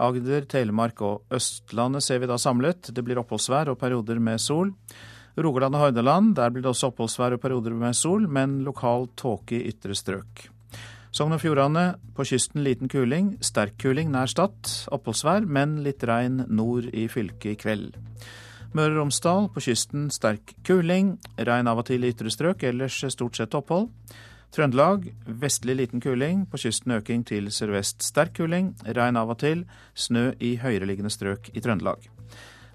[SPEAKER 2] Agder, Telemark og Østlandet ser vi da samlet. Det blir oppholdsvær og perioder med sol. Rogaland og Hordaland, der blir det også oppholdsvær og perioder med sol, men lokal tåke i ytre strøk. Sogn og Fjordane, på kysten liten kuling, sterk kuling nær Stad. Oppholdsvær, men litt regn nord i fylket i kveld. Møre og Romsdal, på kysten sterk kuling. Regn av og til i ytre strøk, ellers stort sett opphold. Trøndelag vestlig liten kuling, på kysten øking til sørvest sterk kuling. Regn av og til, snø i høyereliggende strøk i Trøndelag.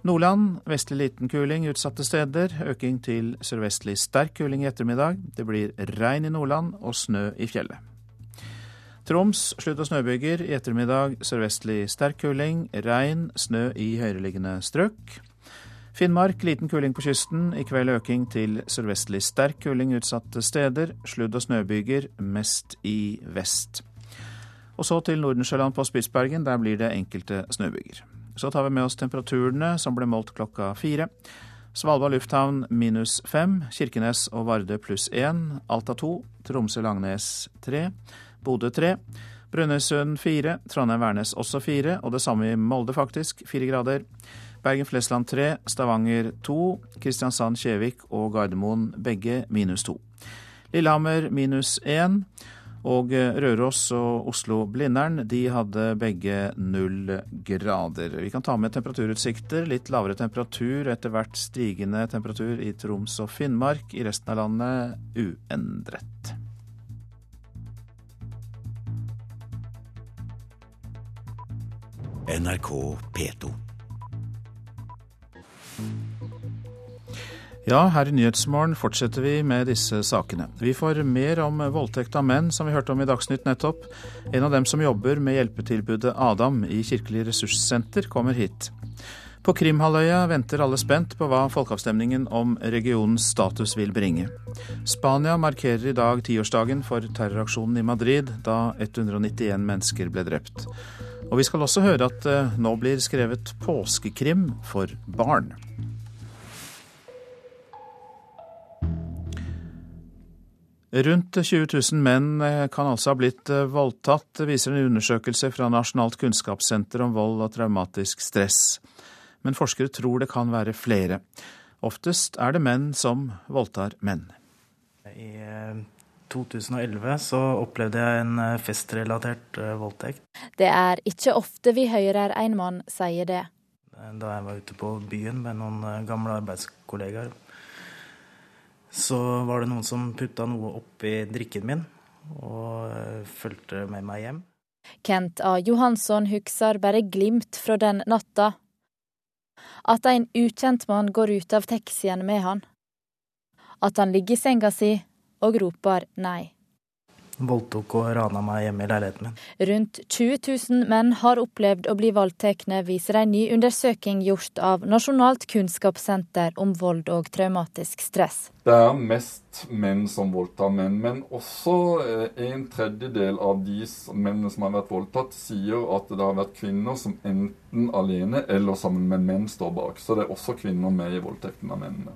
[SPEAKER 2] Nordland vestlig liten kuling utsatte steder, øking til sørvestlig sterk kuling i ettermiddag. Det blir regn i Nordland og snø i fjellet. Troms slutt- og snøbyger i ettermiddag sørvestlig sterk kuling, regn, snø i høyereliggende strøk. Finnmark liten kuling på kysten, i kveld øking til sørvestlig sterk kuling utsatte steder. Sludd- og snøbyger mest i vest. Og så til Nordensjøland på Spitsbergen, der blir det enkelte snøbyger. Så tar vi med oss temperaturene som ble målt klokka fire. Svalbard lufthavn minus fem, Kirkenes og Vardø pluss én, Alta to, Tromsø-Langnes tre, Bodø tre. Brønnøysund fire, Trondheim-Værnes også fire, og det samme i Molde faktisk, fire grader. Bergen-Flesland 3, Stavanger 2, Kristiansand-Kjevik og Gardermoen begge minus 2. Lillehammer minus 1. Og Røros og Oslo-Blindern de hadde begge null grader. Vi kan ta med temperaturutsikter. Litt lavere temperatur, etter hvert stigende temperatur i Troms og Finnmark. I resten av landet uendret.
[SPEAKER 30] NRK P2.
[SPEAKER 2] Ja, her i Nyhetsmorgen fortsetter vi med disse sakene. Vi får mer om voldtekt av menn, som vi hørte om i Dagsnytt nettopp. En av dem som jobber med hjelpetilbudet Adam i Kirkelig ressurssenter, kommer hit. På Krimhalvøya venter alle spent på hva folkeavstemningen om regionens status vil bringe. Spania markerer i dag tiårsdagen for terroraksjonen i Madrid, da 191 mennesker ble drept. Og vi skal også høre at det nå blir skrevet påskekrim for barn. Rundt 20 000 menn eh, kan altså ha blitt eh, voldtatt, viser en undersøkelse fra Nasjonalt kunnskapssenter om vold og traumatisk stress. Men forskere tror det kan være flere. Oftest er det menn som voldtar menn.
[SPEAKER 31] I 2011 eh, så opplevde jeg en festrelatert voldtekt.
[SPEAKER 32] Det er ikke ofte vi hører en mann si det.
[SPEAKER 31] Da jeg var ute på byen med noen gamle arbeidskollegaer så var det noen som putta noe oppi drikken min og eh, fulgte med meg hjem.
[SPEAKER 32] Kent A. Johansson husker bare glimt fra den natta. At en ukjent mann går ut av taxien med han. At han ligger i senga si og roper nei
[SPEAKER 31] voldtok og rana meg hjemme i leiligheten min.
[SPEAKER 32] Rundt 20 000 menn har opplevd å bli voldtatt, viser en ny undersøking gjort av Nasjonalt kunnskapssenter om vold og traumatisk stress.
[SPEAKER 33] Det er mest menn som voldtar menn, men også eh, en tredjedel av de mennene som har vært voldtatt, sier at det har vært kvinner som enten alene eller sammen med menn står bak. Så det er også kvinner med i voldtekten av mennene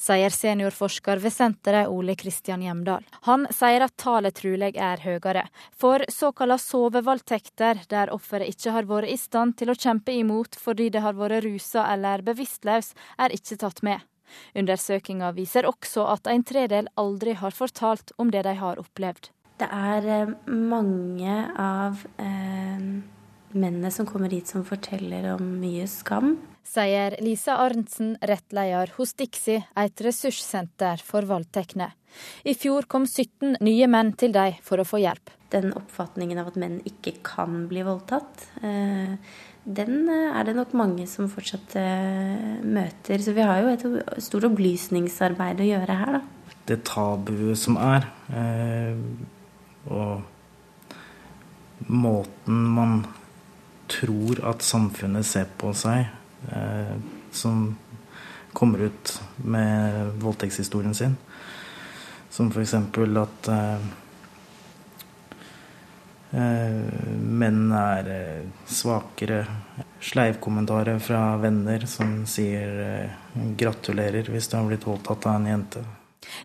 [SPEAKER 32] sier seniorforsker ved senteret Ole Kristian Hjemdal. Han sier at tallet trolig er høyere, for såkalla sovevoldtekter, der offeret ikke har vært i stand til å kjempe imot fordi det har vært rusa eller bevisstløs, er ikke tatt med. Undersøkinga viser også at en tredel aldri har fortalt om det de har opplevd.
[SPEAKER 34] Det er eh, mange av eh, mennene som kommer hit som forteller om mye skam
[SPEAKER 32] sier Lisa Arntzen, rettleder hos Dixi, et ressurssenter for voldtekne. I fjor kom 17 nye menn til dem for å få hjelp.
[SPEAKER 34] Den oppfatningen av at menn ikke kan bli voldtatt, eh, den eh, er det nok mange som fortsatt eh, møter. Så vi har jo et stort opplysningsarbeid å gjøre her, da.
[SPEAKER 31] Det tabuet som er, og måten man tror at samfunnet ser på seg eh, som kommer ut med voldtektshistorien sin. Som f.eks. at eh, eh, menn er eh, svakere. Sleivkommentarer fra venner som sier eh, 'gratulerer' hvis du har blitt voldtatt av en jente.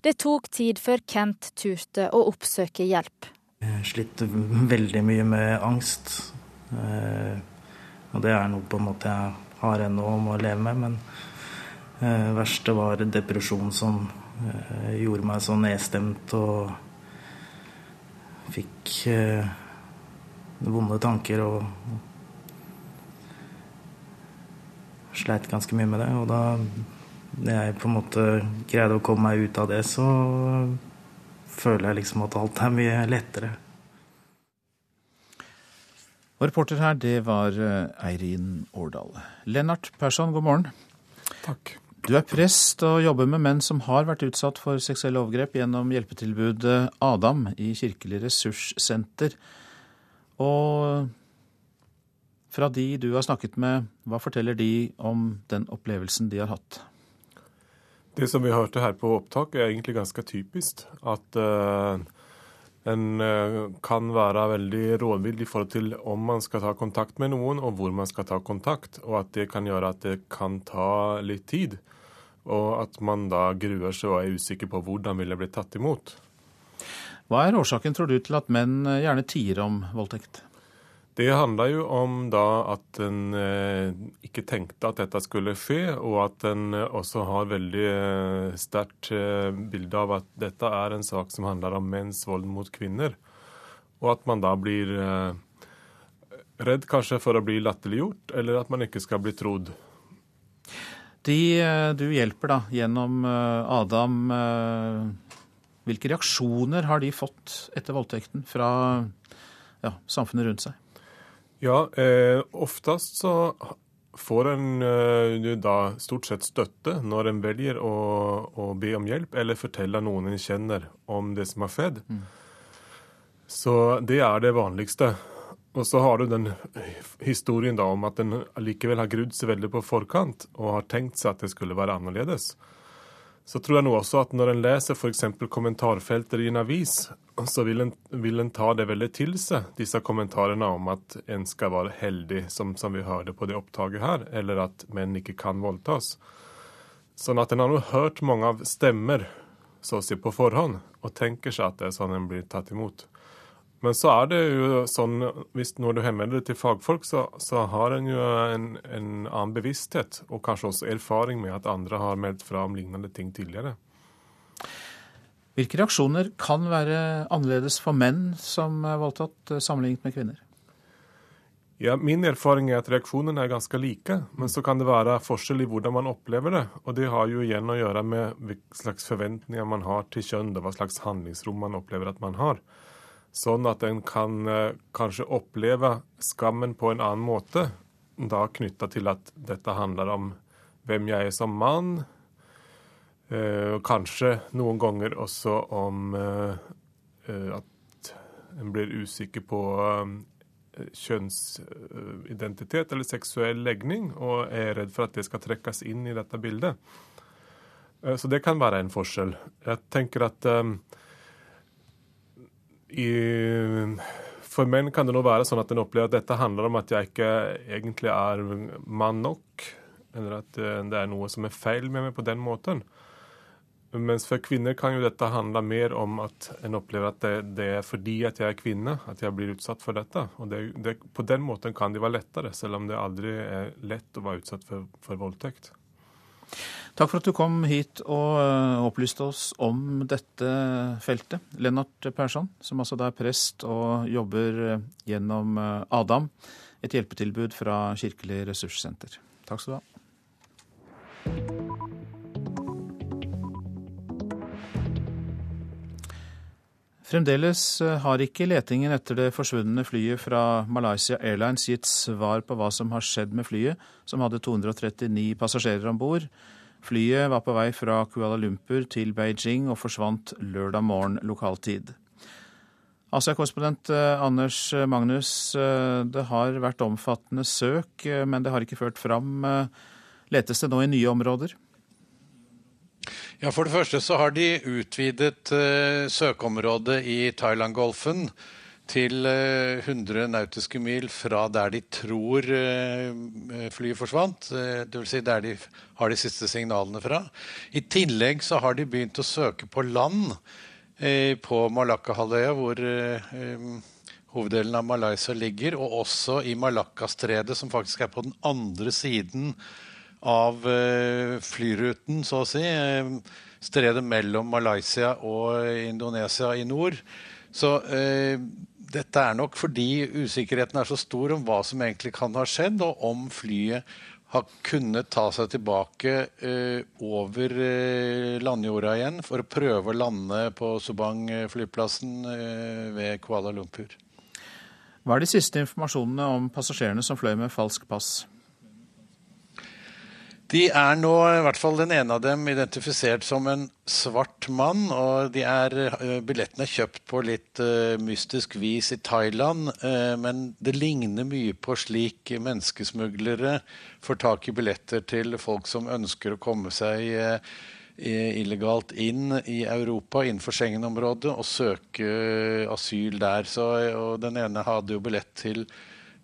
[SPEAKER 32] Det tok tid før Kent turte å oppsøke hjelp.
[SPEAKER 31] Jeg slitt veldig mye med angst. Eh, og det er noe på en måte jeg har ennå om å leve med. Men eh, verste var depresjon som eh, gjorde meg så nedstemt og fikk vonde tanker og sleit ganske mye med det. Og da jeg på en måte greide å komme meg ut av det, så føler jeg liksom at alt er mye lettere.
[SPEAKER 2] Og reporter her, det var eh, Eirin Årdal. Lennart Persson, god morgen.
[SPEAKER 35] Takk.
[SPEAKER 2] Du er prest og jobber med menn som har vært utsatt for seksuelle overgrep gjennom hjelpetilbudet Adam i Kirkelig ressurssenter. Og fra de du har snakket med, hva forteller de om den opplevelsen de har hatt?
[SPEAKER 35] Det som vi hørte her på opptak, er egentlig ganske typisk. At uh, en eh, kan være veldig rådvill i forhold til om man skal ta kontakt med noen, og hvor man skal ta kontakt. Og at det kan gjøre at det kan ta litt tid. Og at man da gruer seg og er usikker på hvordan vil det bli tatt imot.
[SPEAKER 2] Hva er årsaken, tror du, til at menn gjerne tier om voldtekt?
[SPEAKER 35] Det handler jo om da at en eh, ikke tenkte at dette skulle skje, og at en eh, også har veldig eh, sterkt bilde av at dette er en sak som handler om menns vold mot kvinner. og at man da blir redd kanskje for å bli latterliggjort, eller at man ikke skal bli trodd.
[SPEAKER 2] De du hjelper da gjennom Adam, hvilke reaksjoner har de fått etter voldtekten fra ja, samfunnet rundt seg?
[SPEAKER 35] Ja, eh, oftest så får en eh, da stort sett støtte når en velger å, å, be om hjelp eller fortelle noen en kjenner om det som har skjedd. Mm. Så det er det vanligste. Og så har du den historien da om at en likevel har grudd seg veldig på forkant og har tenkt seg at det skulle være annerledes. Så tror jeg nå også at når en leser f.eks. kommentarfelter i en avis, så vil en, vil en, ta det veldig til seg, disse kommentarene om at en skal være heldig, som, som vi hørte på det opptaket her, eller at menn ikke kan voldtas. Sånn at en har nå hørt mange av stemmer så å si på forhånd, og tenker seg at det er sånn en blir tatt imot. Men så er det jo sånn, hvis når du henvender deg til fagfolk, så, så har en jo en, en, annen bevissthet, og kanskje også erfaring med at andre har meldt fra om lignende ting tidligere.
[SPEAKER 2] Hvilke reaksjoner kan være annerledes for menn som er voldtatt, eh, sammenlignet med kvinner?
[SPEAKER 35] Ja, Min erfaring er at reaksjonene er ganske like, men så kan det være forskjell i hvordan man opplever det. Og det har jo igjen å gjøre med hvilke slags forventninger man har til kjønn, hva slags handlingsrom man opplever at man har. Sånn at en kan eh, kanskje oppleve skammen på en annen måte, da knytta til at dette handler om hvem jeg er som mann, og kanskje noen ganger også om eh, at en blir usikker på kjønnsidentitet eller seksuell legning, og er redd for at det skal trekkes inn i dette bildet. Så det kan være en forskjell. Jeg tenker at i, for menn kan det nå være sånn at en opplever at dette handler om at jeg ikke egentlig er mann nok, eller at eh, det er noe som er feil med meg på den måten. Mens for kvinner kan jo dette handle mer om at en opplever at det, det er fordi at jeg er kvinne at jeg blir utsatt for dette. Og det, det, På den måten kan det være lettere, selv om det aldri er lett å være utsatt for, for voldtekt.
[SPEAKER 2] Takk for at du kom hit og eh, opplyste oss om dette feltet. Lennart Persson, som altså er prest og jobber eh, gjennom eh, Adam, et hjelpetilbud fra Kirkelig ressurssenter. Takk skal du ha. Fremdeles har ikke letingen etter det forsvunne flyet fra Malaysia Airlines gitt svar på hva som har skjedd med flyet, som hadde 239 passasjerer om bord. Flyet var på vei fra Kuala Lumpur til Beijing og forsvant lørdag morgen lokaltid. Asia-korrespondent eh, Anders Magnus, eh, det har vært omfattende søk, eh, men det har ikke ført fram. Letes det nå i nye områder?
[SPEAKER 30] Ja, For det første så har de utvidet søkeområdet i Thailand-golfen til 100 eh, nautiske mil fra der de tror uh, flyet forsvant. Uh, Dvs. Si der de har de siste signalene fra. I tillegg så har de begynt å søke på land på Malakkahalvøya, hvor hoveddelen av Malaysia ligger, og også i Malakkastredet, som faktisk er på den andre siden av flyruten, så å si. Stredet mellom Malaysia og Indonesia i nord. Så eh, dette er nok fordi usikkerheten er så stor om hva som egentlig kan ha skjedd, og om flyet har kunnet ta seg tilbake eh, over eh, landjorda igjen for å prøve å lande på Subang-flyplassen eh, ved Kuala Lumpur.
[SPEAKER 2] Hva er de siste informasjonene om passasjerene som fløy med falsk pass?
[SPEAKER 30] De er nå, i hvert fall den ene av dem, identifisert som en svart mann. Og de er, eh, billettene er kjøpt på litt uh, mystisk vis i Thailand. Uh, men det ligner mye på slik menneskesmuglere får tak i billetter til folk som ønsker å komme seg uh, illegalt inn i Europa innenfor Schengen-området og søke asyl der. Så, og den ene hadde jo billett til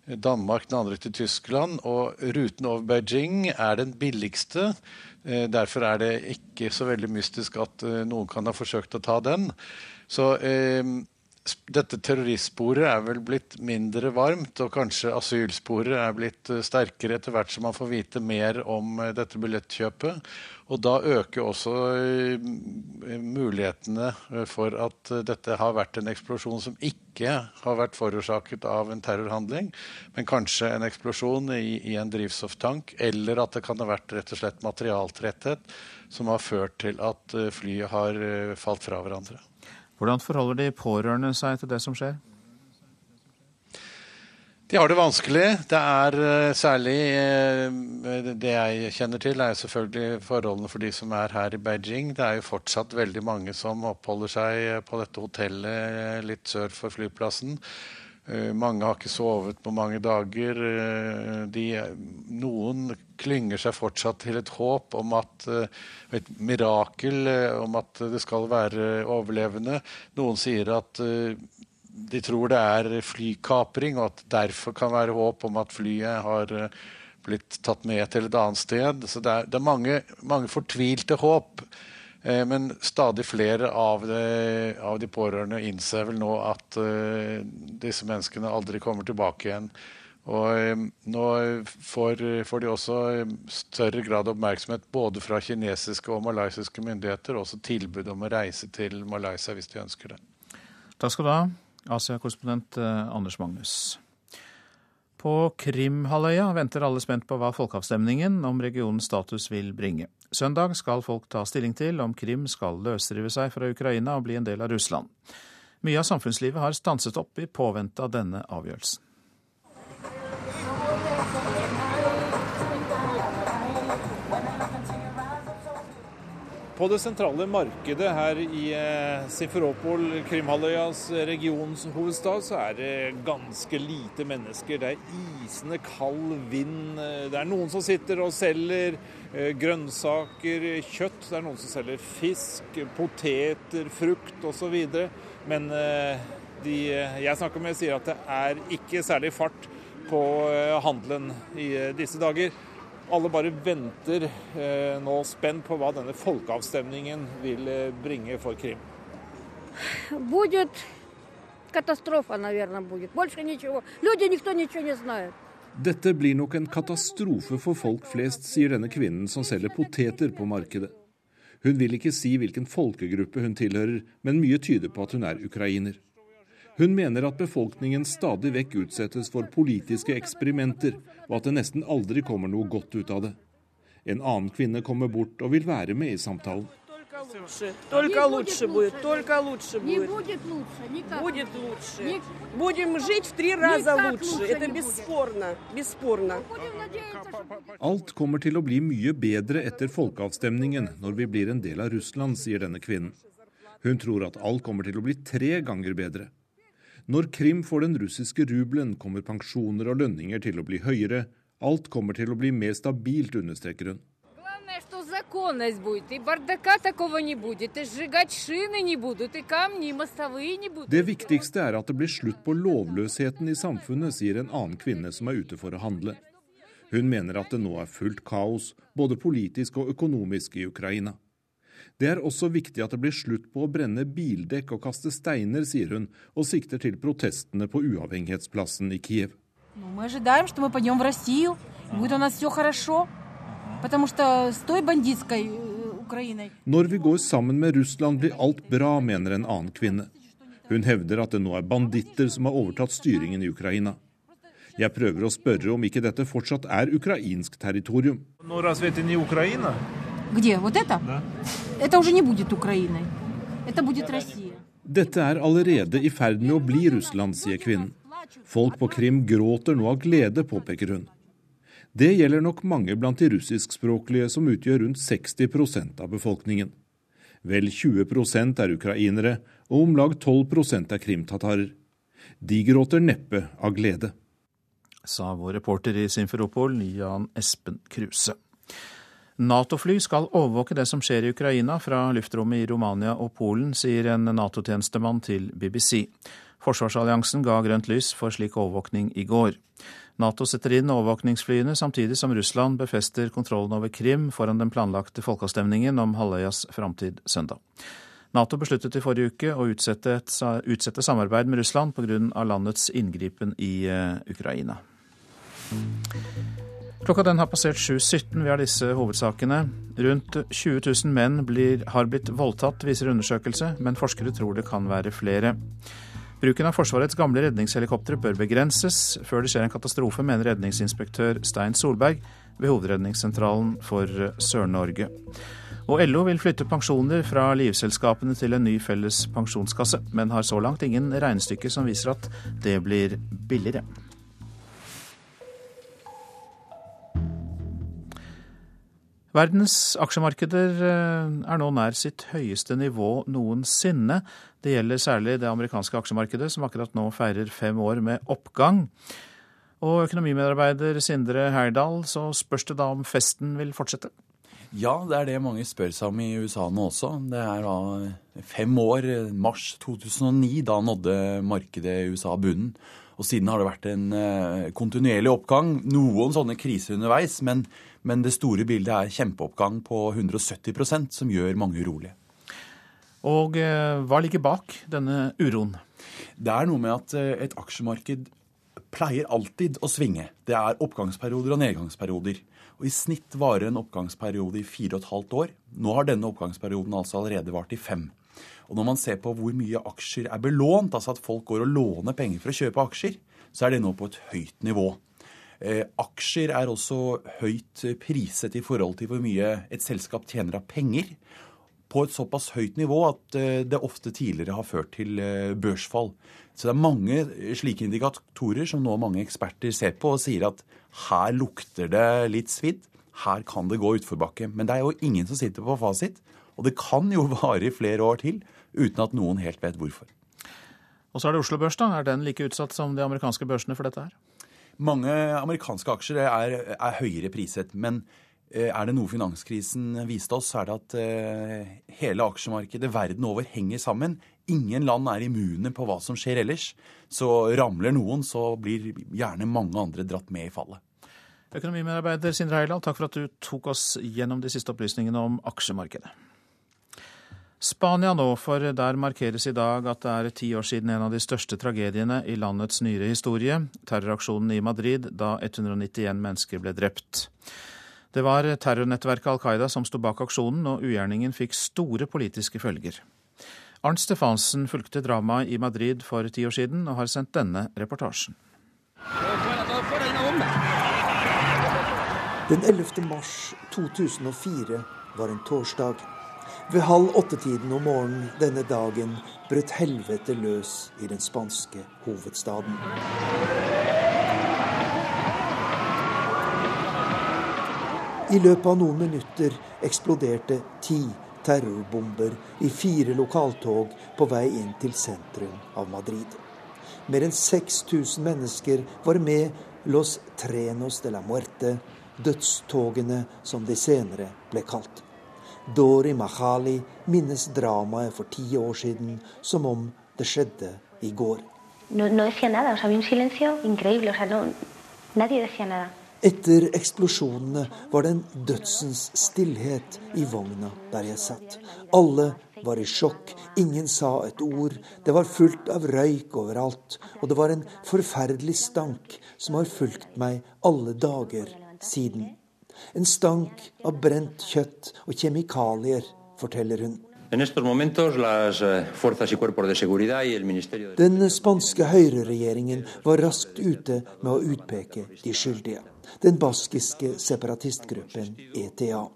[SPEAKER 30] Danmark, den andre til Tyskland. Og ruten over Beijing er den billigste. Eh, derfor er det ikke så veldig mystisk at eh, noen kan ha forsøkt å ta den. Så eh, dette terroristsporet er vel blitt mindre varmt, og kanskje asylsporet er blitt eh, sterkere etter hvert som man får vite mer om eh, dette billettkjøpet. Og da øker også eh, mulighetene for at dette har vært en eksplosjon som ikke har vært forårsaket av en terrorhandling, men kanskje en eksplosjon i, i en drivstofftank, eller at det kan ha vært rett og slett materialtretthet som har ført til at flyet har falt fra hverandre.
[SPEAKER 2] Hvordan forholder de pårørende seg til det som skjer?
[SPEAKER 30] De har det vanskelig. Det er eh, særlig eh, Det jeg kjenner til, er selvfølgelig forholdene for de som er her i Beijing. Det er jo fortsatt veldig mange som oppholder seg på dette hotellet litt sør for flyplassen. Eh, mange har ikke sovet på mange dager. Eh, de, noen klynger seg fortsatt til et håp om at eh, et mirakel, om at det skal være overlevende. Noen sier at de tror det er flykapring, og at derfor kan være håp om at flyet har blitt tatt med til et annet sted. Så det er, det er mange, mange fortvilte håp. Eh, men stadig flere av de, av de, pårørende innser vel nå at disse menneskene aldri kommer tilbake igjen. Og um, nå får, får, de også større grad av oppmerksomhet både fra kinesiske og malaysiske myndigheter, og også tilbud om å reise til Malaysia hvis de ønsker det.
[SPEAKER 2] Takk skal du ha, Asia-korrespondent Anders Magnus. På Krimhalvøya venter alle spent på hva folkeavstemningen om regionens status vil bringe. Søndag skal folk ta stilling til om Krim skal løsrive seg fra Ukraina og bli en del av Russland. Mye av samfunnslivet har stanset opp i påvente av denne avgjørelsen.
[SPEAKER 36] På det sentrale markedet her i eh, Simferopol, Krimhalvøyas regionshovedstad, så er det ganske lite mennesker. Det er isende kald vind. Det er noen som sitter og selger eh, grønnsaker, kjøtt. Det er noen som selger fisk, poteter, frukt osv. Men eh, de jeg snakker med, sier at det er ikke særlig fart på handelen i disse dager. Alle bare venter eh, nå spent på hva denne folkeavstemningen vil eh, bringe for Krim. Dette blir nok en katastrofe for folk flest, sier denne kvinnen som selger poteter på markedet. Hun vil ikke si hvilken folkegruppe hun tilhører, men mye tyder på at hun er ukrainer. Hun mener at befolkningen stadig vekk utsettes for politiske eksperimenter, og at det nesten aldri kommer noe godt ut av det. En annen kvinne kommer bort og vil være med i samtalen. Alt kommer til å bli mye bedre etter folkeavstemningen når vi blir en del av Russland, sier denne kvinnen. Hun tror at alt kommer til å bli tre ganger bedre. Når Krim får den russiske rubelen, kommer pensjoner og lønninger til å bli høyere. Alt kommer til å bli mer stabilt, understreker hun. Det viktigste er at det blir slutt på lovløsheten i samfunnet, sier en annen kvinne som er ute for å handle. Hun mener at det nå er fullt kaos, både politisk og økonomisk i Ukraina. Det er også viktig at det blir slutt på å brenne bildekk og kaste steiner, sier hun, og sikter til protestene på uavhengighetsplassen i Kiev. Når vi går sammen med Russland, blir alt bra, mener en annen kvinne. Hun hevder at det nå er banditter som har overtatt styringen i Ukraina. Jeg prøver å spørre om ikke dette fortsatt er ukrainsk territorium. Når
[SPEAKER 37] Где? Вот это? Да. Это уже не будет Украиной. Это будет Россия.
[SPEAKER 36] Dette er allerede i ferd med å bli Russland, sier kvinnen. Folk på Krim gråter nå av glede, påpeker hun. Det gjelder nok mange blant de russiskspråklige, som utgjør rundt 60 av befolkningen. Vel 20 er ukrainere, og om lag 12 er krimtatarer. De gråter neppe av glede.
[SPEAKER 2] Sa vår reporter i Simferopol, Jan Espen Kruse. Nato-fly skal overvåke det som skjer i Ukraina fra luftrommet i Romania og Polen, sier en Nato-tjenestemann til BBC. Forsvarsalliansen ga grønt lys for slik overvåkning i går. Nato setter inn overvåkningsflyene samtidig som Russland befester kontrollen over Krim foran den planlagte folkeavstemningen om halvøyas framtid søndag. Nato besluttet i forrige uke å utsette, et, utsette samarbeid med Russland pga. landets inngripen i uh, Ukraina. Klokka den har passert 7.17. Vi har disse hovedsakene. Rundt 20 000 menn blir, har blitt voldtatt, viser undersøkelse, men forskere tror det kan være flere. Bruken av Forsvarets gamle redningshelikoptre bør begrenses før det skjer en katastrofe, mener redningsinspektør Stein Solberg ved Hovedredningssentralen for Sør-Norge. Og LO vil flytte pensjoner fra livselskapene til en ny felles pensjonskasse, men har så langt ingen regnestykker som viser at det blir billigere. Verdens aksjemarkeder eh, er nå nær sitt høyeste nivå noensinne. Det gjelder særlig det amerikanske aksjemarkedet, som akkurat nå feirer fem år med oppgang. Og økonomimedarbeider Sindre Heyerdahl, så spørs det da om festen vil fortsette?
[SPEAKER 38] Ja, det er det mange spør seg om i USA nå også. Det er da fem år, mars 2009, da nådde markedet i USA bunnen. Og siden har det vært en eh, kontinuerlig oppgang. Noen sånne kriser underveis, men, men det store bildet er kjempeoppgang på 170% som gjør mange urolige.
[SPEAKER 2] Og eh, hva ligger bak denne uroen?
[SPEAKER 38] Det er noe med at eh, et aksjemarked pleier alltid å svinge. Det er oppgangsperioder og nedgangsperioder. Og I snitt varer en oppgangsperiode i fire og et halvt år. Nå har denne oppgangsperioden altså allerede vart i fem. Og Når man ser på hvor mye aksjer er belånt, altså at folk går og låner penger for å kjøpe aksjer, så er det nå på et høyt nivå. Eh, aksjer er også høyt priset i forhold til hvor mye et selskap tjener av penger. På et såpass høyt nivå at eh, det ofte tidligere har ført til eh, børsfall. Så det er mange slike indikatorer som nå mange eksperter ser på og sier at her lukter det litt svidd. Her kan det gå utforbakke. Men det er jo ingen som sitter på fasit. Og det kan jo vare i flere år til uten at noen helt vet hvorfor.
[SPEAKER 2] Og så er det Oslo Børs, da. Er den like utsatt som de amerikanske børsene for dette her?
[SPEAKER 38] Mange amerikanske aksjer er, er høyere priset. Men eh, er det noe finanskrisen viste oss, så er det at eh, hele aksjemarkedet verden over henger sammen. Ingen land er immune på hva som skjer ellers. Så ramler noen, så blir gjerne mange andre dratt med i fallet.
[SPEAKER 2] Økonomimedarbeider Sindre Heiland, takk for at du tok oss gjennom de siste opplysningene om aksjemarkedet. Spania nå, for der markeres i dag at det er ti år siden en av de største tragediene i landets nyere historie, terroraksjonen i Madrid, da 191 mennesker ble drept. Det var terrornettverket Al Qaida som sto bak aksjonen, og ugjerningen fikk store politiske følger. Arnt Stefansen fulgte dramaet i Madrid for ti år siden og har sendt denne reportasjen.
[SPEAKER 39] Den 11. mars 2004 var en torsdag. Ved halv åtte-tiden om morgenen denne dagen brøt helvete løs i den spanske hovedstaden. I løpet av noen minutter eksploderte ti terrorbomber i fire lokaltog på vei inn til sentrum av Madrid. Mer enn 6000 mennesker var med Los Trenos de la Muerte, dødstogene som de senere ble kalt. Dori Mahali minnes dramaet for ti år siden som om det skjedde i går. Etter eksplosjonene var det en dødsens stillhet i vogna der jeg satt. Alle var i sjokk, ingen sa et ord. Det var fullt av røyk overalt, og det var en forferdelig stank som har fulgt meg alle dager siden. En stank av brent kjøtt og kjemikalier, forteller hun.
[SPEAKER 40] Eh,
[SPEAKER 39] Den spanske høyreregjeringen var raskt ute med å utpeke de skyldige den baskiske separatistgruppen ETA.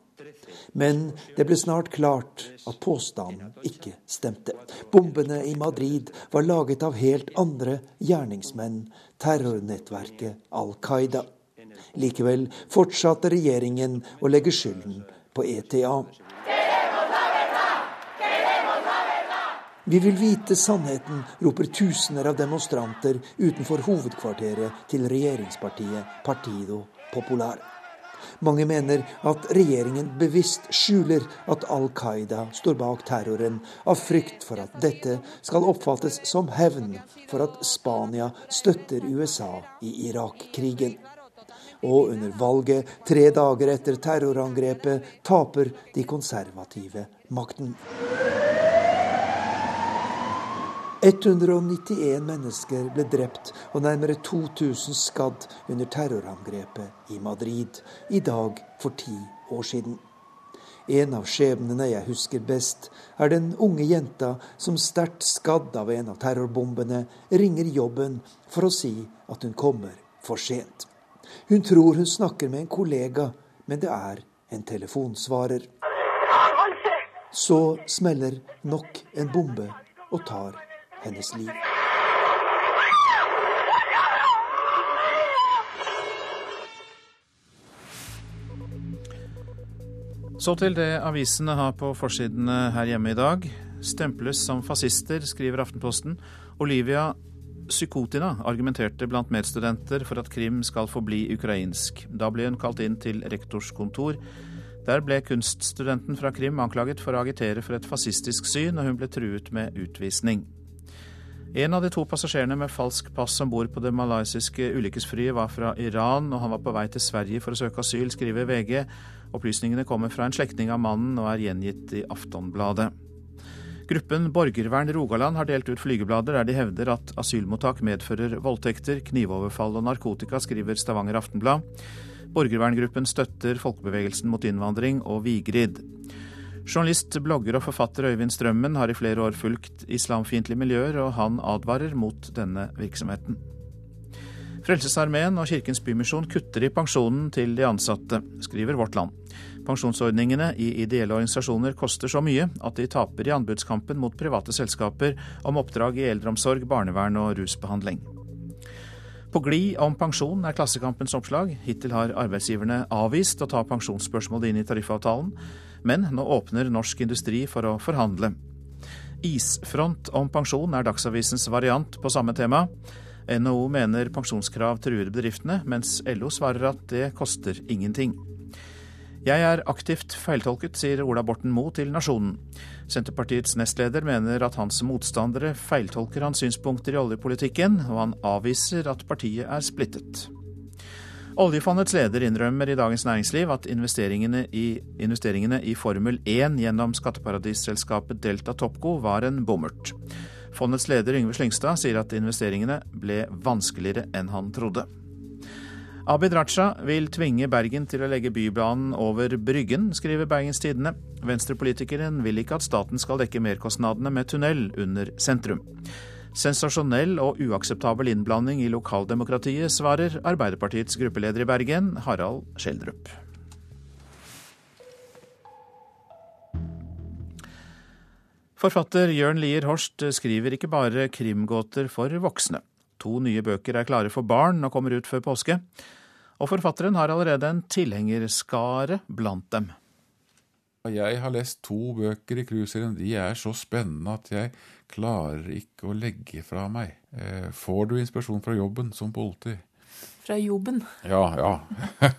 [SPEAKER 39] Men det ble snart klart at påstanden ikke stemte. Bombene i Madrid var laget av helt andre gjerningsmenn, terrornettverket Al Qaida. Likevel fortsatte regjeringen å legge skylden på ETA. Vi vil vite sannheten, roper tusener av demonstranter utenfor hovedkvarteret til regjeringspartiet Partido Popular. Mange mener at regjeringen bevisst skjuler at Al Qaida står bak terroren, av frykt for at dette skal oppfattes som hevn for at Spania støtter USA i Irak-krigen. Og under valget, tre dager etter terrorangrepet, taper de konservative makten. 191 mennesker ble drept og nærmere 2000 skadd under terrorangrepet i Madrid i dag for ti år siden. En av skjebnene jeg husker best, er den unge jenta som sterkt skadd av en av terrorbombene ringer jobben for å si at hun kommer for sent. Hun tror hun snakker med en kollega, men det er en telefonsvarer. Så smeller nok en bombe og tar hennes liv.
[SPEAKER 2] Så til det avisene har på forsidene her hjemme i dag. Stemples som fascister, skriver Aftenposten. Olivia Psykotina argumenterte blant medstudenter for at Krim skal forbli ukrainsk. Da ble hun kalt inn til rektors kontor. Der ble kunststudenten fra Krim anklaget for å agitere for et fascistisk syn, og hun ble truet med utvisning. En av de to passasjerene med falsk pass om bord på det malaysiske ulykkesflyet var fra Iran, og han var på vei til Sverige for å søke asyl, skriver VG. Opplysningene kommer fra en slektning av mannen og er gjengitt i Aftonbladet. Gruppen Borgervern Rogaland har delt ut flygeblader der de hevder at asylmottak medfører voldtekter, knivoverfall og narkotika, skriver Stavanger Aftenblad. Borgerverngruppen støtter folkebevegelsen mot innvandring og Vigrid. Journalist, blogger og forfatter Øyvind Strømmen har i flere år fulgt islamfiendtlige miljøer, og han advarer mot denne virksomheten. Frelsesarmeen og Kirkens Bymisjon kutter i pensjonen til de ansatte, skriver Vårt Land. Pensjonsordningene i ideelle organisasjoner koster så mye at de taper i anbudskampen mot private selskaper om oppdrag i eldreomsorg, barnevern og rusbehandling. På glid om pensjon er Klassekampens oppslag. Hittil har arbeidsgiverne avvist å ta pensjonsspørsmålet inn i tariffavtalen, men nå åpner Norsk Industri for å forhandle. Isfront om pensjon er Dagsavisens variant på samme tema. NHO mener pensjonskrav truer bedriftene, mens LO svarer at det koster ingenting. Jeg er aktivt feiltolket, sier Ola Borten Moe til Nasjonen. Senterpartiets nestleder mener at hans motstandere feiltolker hans synspunkter i oljepolitikken, og han avviser at partiet er splittet. Oljefondets leder innrømmer i Dagens Næringsliv at investeringene i, investeringene i Formel 1 gjennom skatteparadisselskapet Delta Topco var en bommert. Fondets leder Yngve Slyngstad sier at investeringene ble vanskeligere enn han trodde. Abid Raja vil tvinge Bergen til å legge Bybanen over Bryggen, skriver Bergens Tidende. Venstrepolitikeren vil ikke at staten skal dekke merkostnadene med tunnel under sentrum. Sensasjonell og uakseptabel innblanding i lokaldemokratiet, svarer Arbeiderpartiets gruppeleder i Bergen, Harald Skjeldrup. Forfatter Jørn Lier Horst skriver ikke bare krimgåter for voksne. To nye bøker er klare for barn og kommer ut før påske og forfatteren har allerede en tilhengerskare blant dem.
[SPEAKER 40] Jeg har lest to bøker i cruiseserien. De er så spennende at jeg klarer ikke å legge fra meg. Eh, får du inspirasjon fra jobben som politi?
[SPEAKER 41] Fra jobben?
[SPEAKER 40] Ja, ja.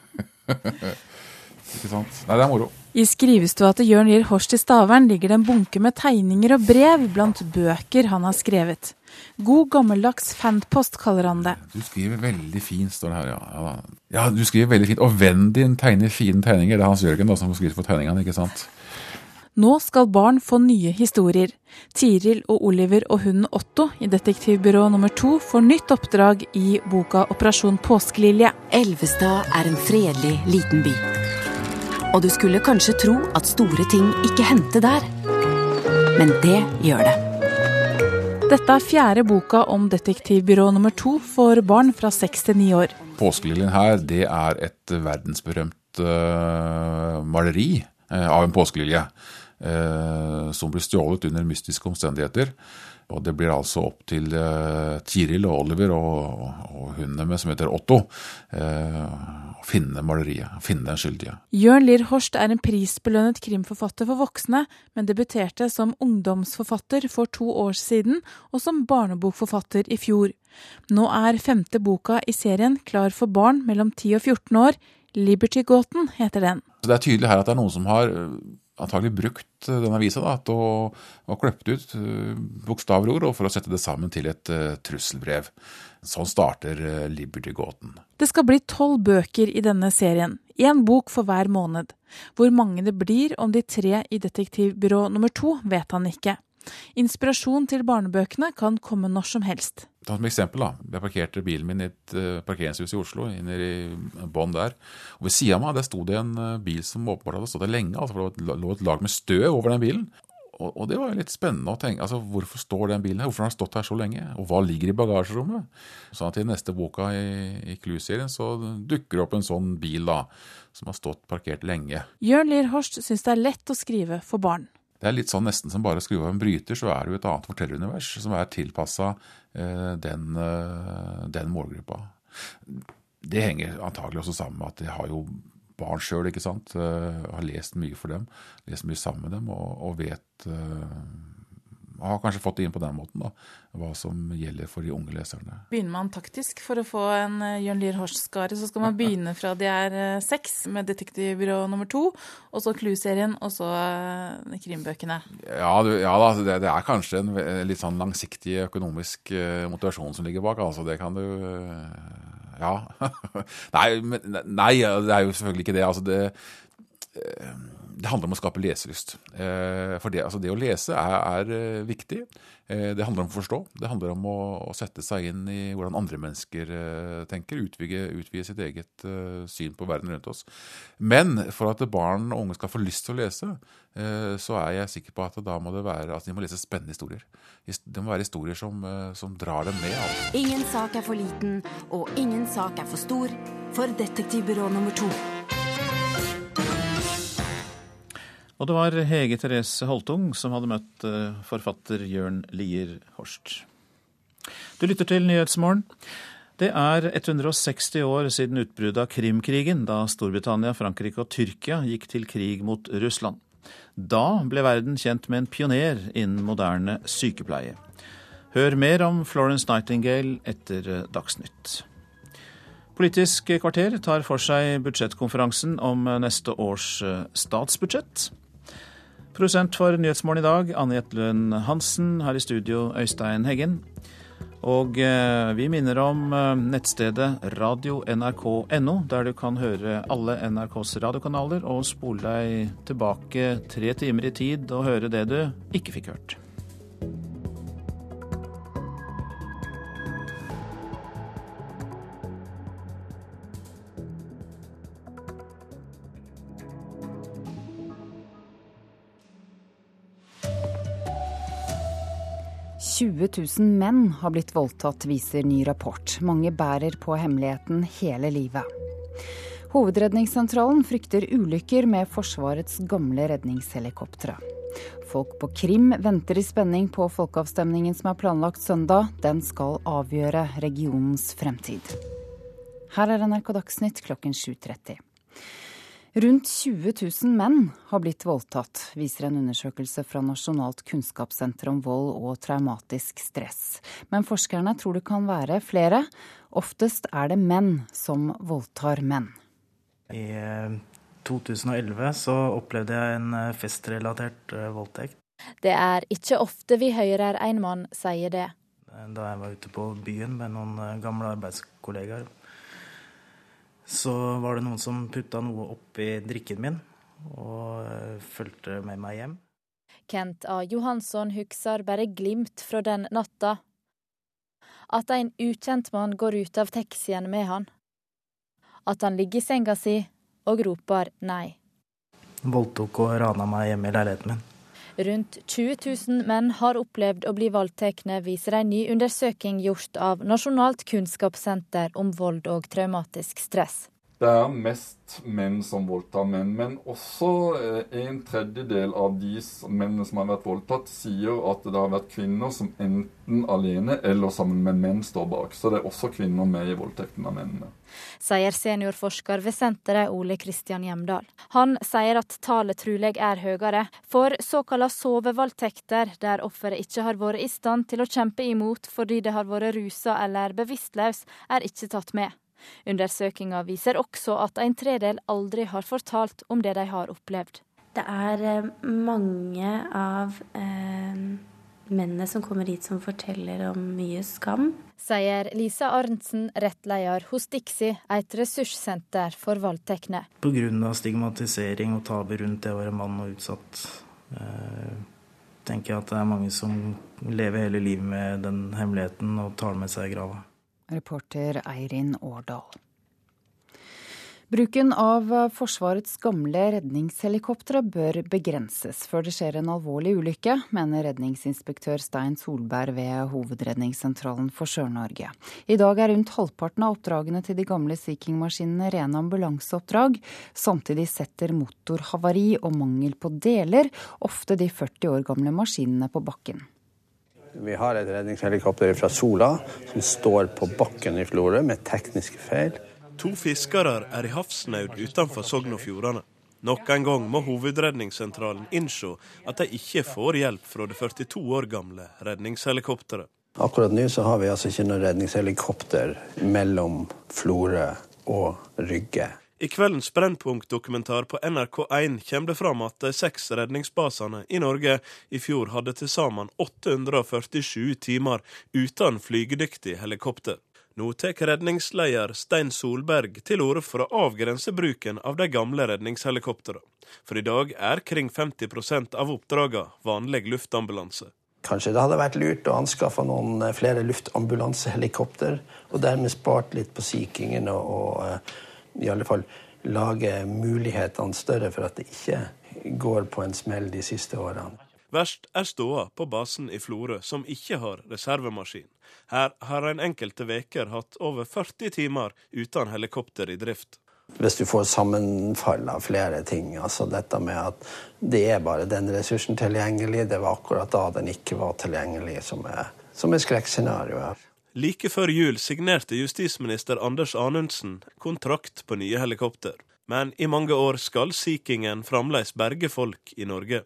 [SPEAKER 40] ikke sant. Nei, det er moro.
[SPEAKER 41] I skrivestua til Jørn Lier Horst i Stavern ligger det en bunke med tegninger og brev blant bøker han har skrevet. God gammeldags fanpost, kaller han det.
[SPEAKER 40] Du skriver veldig fint, står det her. Ja. ja, du skriver veldig fint. Og vennen din tegner fine tegninger. Det er Hans Jørgen da, som får skryt for tegningene, ikke sant?
[SPEAKER 41] Nå skal barn få nye historier. Tiril og Oliver og hunden Otto i Detektivbyrå nummer to får nytt oppdrag i boka Operasjon påskelilje.
[SPEAKER 42] Elvestad er en fredelig liten by. Og du skulle kanskje tro at store ting ikke hendte der. Men det gjør det.
[SPEAKER 41] Dette er fjerde boka om detektivbyrå nummer to for barn fra seks til ni år.
[SPEAKER 40] Påskeliljen her, det er et verdensberømt uh, maleri uh, av en påskelilje. Uh, som ble stjålet under mystiske omstendigheter. Og det blir altså opp til uh, Tiril og Oliver og, og hunden deres, som heter Otto, uh, å finne maleriet, finne den skyldige.
[SPEAKER 41] Jørn Lier Horst er en prisbelønnet krimforfatter for voksne, men debuterte som ungdomsforfatter for to år siden, og som barnebokforfatter i fjor. Nå er femte boka i serien klar for barn mellom 10 og 14 år. Liberty-gåten heter den.
[SPEAKER 40] Det er tydelig her at det er noen som har antagelig brukt eh, den avisa da, til å, å kløpt ut bokstaver og for å sette det sammen til et uh, trusselbrev. Sånn starter uh, Liberty-gåten.
[SPEAKER 41] Det skal bli tolv bøker i denne serien, én bok for hver måned. Hvor mange det blir om de tre i Detektivbyrå nummer to, vet han ikke. Inspirasjon til barnebøkene kan komme når som helst.
[SPEAKER 40] Ta som eksempel da, Jeg parkerte bilen min i et uh, parkeringshus i Oslo, inne i bånn der. Og Ved siden av meg der sto det en uh, bil som åpenbart hadde stått der lenge. altså for Det lå et lag med støv over den bilen. Og, og, det var litt spennende å tenke. altså Hvorfor står den bilen her? Hvorfor har den stått her så lenge? Og hva ligger i bagasjerommet? Sånn at I neste boka i, i Clue-serien så dukker det opp en sånn bil da, som har stått parkert lenge.
[SPEAKER 41] Jørn Lier Horst syns det er lett å skrive for barn.
[SPEAKER 40] Det er litt sånn nesten som bare å skru av en bryter, så er det jo et annet fortellerunivers som er tilpassa eh, den, eh, den målgruppa. Det henger antagelig også sammen med at jeg har jo barn sjøl, ikke sant. Uh, har lest mye for dem, lest mye sammen med dem og, og vet har kanskje fått det inn på den måten, da, hva som gjelder for de unge leserne.
[SPEAKER 41] Begynner man taktisk for å få en uh, Jørn Lier Horst-skare, så skal man begynne fra de er uh, seks, med Detektivbyrå nummer to, og så Clue-serien, og så uh, krimbøkene.
[SPEAKER 40] Ja, du, ja da, det, det, er kanskje en litt sånn langsiktig økonomisk motivasjon som ligger bak. altså Det kan du ja. nei, men, nei, det er jo selvfølgelig ikke det. Altså, det, eh, det handler om å skape leselyst. Eh, for det, altså det å lese er, er, eh, viktig. Det handler om å forstå. Det handler om å, å sette seg inn i hvordan andre mennesker tenker. Utvide, utvide, sitt eget syn på verden rundt oss. Men for at barn og unge skal få lyst til å lese, så er jeg sikker på at da må det være at de må lese spennende historier. Det må være historier som, som drar dem med. Altså.
[SPEAKER 42] Ingen sak er for liten, og ingen sak er for stor for detektivbyrå nummer to.
[SPEAKER 2] Og det var Hege Therese Holtung som hadde møtt eh, forfatter Jørn Lier Horst. Du lytter til Nyhetsmorgen. Det er 160 år siden utbruddet av Krimkrigen, da Storbritannia, Frankrike og Tyrkia gikk til krig mot Russland. Da ble verden kjent med en pioner innen moderne sykepleie. Hør mer om Florence Nightingale etter Dagsnytt. Politisk kvarter tar for seg budsjettkonferansen om neste års statsbudsjett. Produsent for Nyhetsmorgen i dag, Anne Jetlund Hansen. Her i studio, Øystein Heggen. Og eh, vi minner om eh, nettstedet radio.nrk.no, der du kan høre alle NRKs radiokanaler og spole deg tilbake tre timer i tid og høre det du ikke fikk hørt.
[SPEAKER 43] 20 000 menn har blitt voldtatt, viser ny rapport. Mange bærer på hemmeligheten hele livet. Hovedredningssentralen frykter ulykker med Forsvarets gamle redningshelikoptre. Folk på Krim venter i spenning på folkeavstemningen som er planlagt søndag. Den skal avgjøre regionens fremtid. Her er NRK Dagsnytt klokken 7.30. Rundt 20 000 menn har blitt voldtatt, viser en undersøkelse fra Nasjonalt kunnskapssenter om vold og traumatisk stress. Men forskerne tror det kan være flere. Oftest er det menn som voldtar menn.
[SPEAKER 31] I 2011 eh, så opplevde jeg en eh, festrelatert eh, voldtekt.
[SPEAKER 32] Det er ikke ofte vi hører en mann si det.
[SPEAKER 31] Da jeg var ute på byen med noen gamle arbeidskollegaer så var det noen som putta noe oppi drikken min og eh, fulgte med meg hjem.
[SPEAKER 32] Kent A. Johansson husker bare glimt fra den natta. At en ukjent mann går ut av taxien med han. At han ligger i senga si og roper nei.
[SPEAKER 31] Voldtok og rana meg hjemme i leiligheten min.
[SPEAKER 32] Rundt 20 000 menn har opplevd å bli voldtatt, viser en ny undersøking gjort av Nasjonalt kunnskapssenter om vold og traumatisk stress.
[SPEAKER 33] Det er mest menn som voldtar menn, men også eh, en tredjedel av de mennene som har vært voldtatt, sier at det har vært kvinner som enten alene eller sammen med menn står bak. Så det er også kvinner med i voldtekten av mennene.
[SPEAKER 32] Sier seniorforsker ved senteret Ole Kristian Hjemdal. Han sier at tallet trolig er høyere, for såkalla sovevoldtekter, der offeret ikke har vært i stand til å kjempe imot fordi det har vært rusa eller bevisstløs, er ikke tatt med. Undersøkinga viser også at en tredel aldri har fortalt om det de har opplevd.
[SPEAKER 34] Det er eh, mange av eh, mennene som kommer hit som forteller om mye skam.
[SPEAKER 32] Sier Lisa Arntzen, rettleder hos Dixi, et ressurssenter for voldtekne.
[SPEAKER 31] Pga. stigmatisering og tabu rundt det å være mann og utsatt. Eh, tenker jeg at det er mange som lever hele livet med den hemmeligheten og tar med seg i grava.
[SPEAKER 43] Reporter Eirin Årdal. Bruken av Forsvarets gamle redningshelikoptre bør begrenses før det skjer en alvorlig ulykke, mener redningsinspektør Stein Solberg ved Hovedredningssentralen for Sør-Norge. I dag er rundt halvparten av oppdragene til de gamle Sea King-maskinene rene ambulanseoppdrag. Samtidig setter motorhavari og mangel på deler ofte de 40 år gamle maskinene på bakken.
[SPEAKER 7] Vi har et redningshelikopter fra Sola som står på bakken i Florø med tekniske feil.
[SPEAKER 8] To fiskere er i havsnaud utenfor Sogn og Fjordane. Nok en gang må Hovedredningssentralen innse at de ikke får hjelp fra det 42 år gamle redningshelikopteret.
[SPEAKER 7] Akkurat nå så har vi altså ikke noe redningshelikopter mellom Florø og Rygge.
[SPEAKER 8] I kveldens Brennpunkt-dokumentar på NRK1 kommer det fram at de seks redningsbasene i Norge i fjor hadde til sammen 847 timer uten flygedyktig helikopter. Nå tar redningsleder Stein Solberg til orde for å avgrense bruken av de gamle redningshelikoptrene. For i dag er kring 50% av oppdragene vanlig luftambulanse.
[SPEAKER 7] Kanskje det hadde vært lurt å anskaffe noen eh, flere luftambulansehelikopter, og dermed spart litt på Sea Kingen og, og eh, i alle fall lage mulighetene større for at det ikke går på en smell de siste årene.
[SPEAKER 8] Verst er ståa på basen i Florø, som ikke har reservemaskin. Her har en enkelte veker hatt over 40 timer uten helikopter i drift.
[SPEAKER 7] Hvis du får sammenfall av flere ting, altså dette med at det er bare den ressursen tilgjengelig, det var akkurat da den ikke var tilgjengelig, som er, som er skrekkscenarioet.
[SPEAKER 8] Like før jul signerte justisminister Anders Anundsen kontrakt på nye helikopter. Men i mange år skal Sea Kingen fremdeles berge folk i Norge.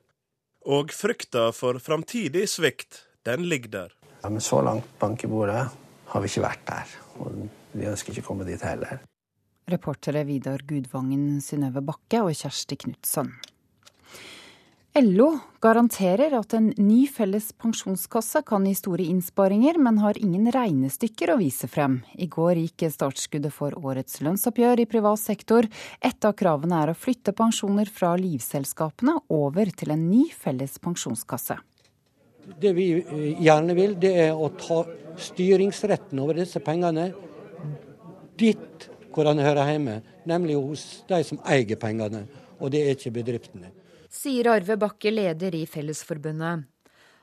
[SPEAKER 8] Og frykta for framtidig svikt, den ligger der.
[SPEAKER 7] Ja, men så langt bank i bordet har vi ikke vært der. Og vi ønsker ikke å komme dit heller.
[SPEAKER 43] Reportere Vidar Gudvangen, Synnøve Bakke og Kjersti Knutson. LO garanterer at en ny felles pensjonskasse kan gi store innsparinger, men har ingen regnestykker å vise frem. I går gikk startskuddet for årets lønnsoppgjør i privat sektor. Et av kravene er å flytte pensjoner fra livselskapene over til en ny felles pensjonskasse.
[SPEAKER 4] Det vi eh, gjerne vil, det er å ta styringsretten over disse pengene dit hvor den hører hjemme, nemlig hos de som eier pengene, og det er ikke bedriftene
[SPEAKER 9] sier Arve Bakke, leder i Fellesforbundet.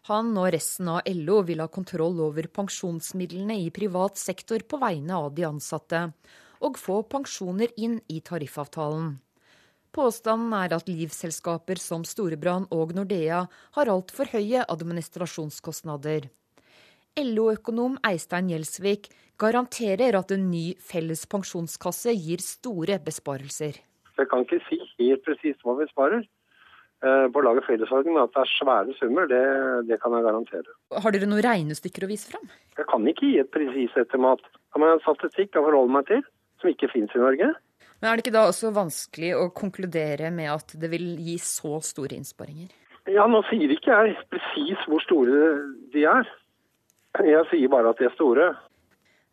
[SPEAKER 9] Han og resten av LO vil ha kontroll over pensjonsmidlene i privat sektor på vegne av de ansatte, og få pensjoner inn i tariffavtalen. Påstanden er at livselskaper som Storebrand og Nordea har altfor høye administrasjonskostnader. LO-økonom Eistein Gjelsvik garanterer at en ny felles pensjonskasse gir store besparelser.
[SPEAKER 10] Jeg kan ikke si helt presist hva vi sparer, på laget fellessorgen at det er svære summer, det, det, kan jeg garantere.
[SPEAKER 9] Har dere noen regnestykker å vise fram?
[SPEAKER 10] Jeg kan ikke gi et presist estimat. Jeg har en statistikk jeg forholder meg til, som ikke finnes i Norge.
[SPEAKER 9] Men Er det ikke da også vanskelig å konkludere med at det vil gi så store innsparinger?
[SPEAKER 10] Ja, Nå sier ikke jeg presis hvor store de er. Jeg sier bare at de er store.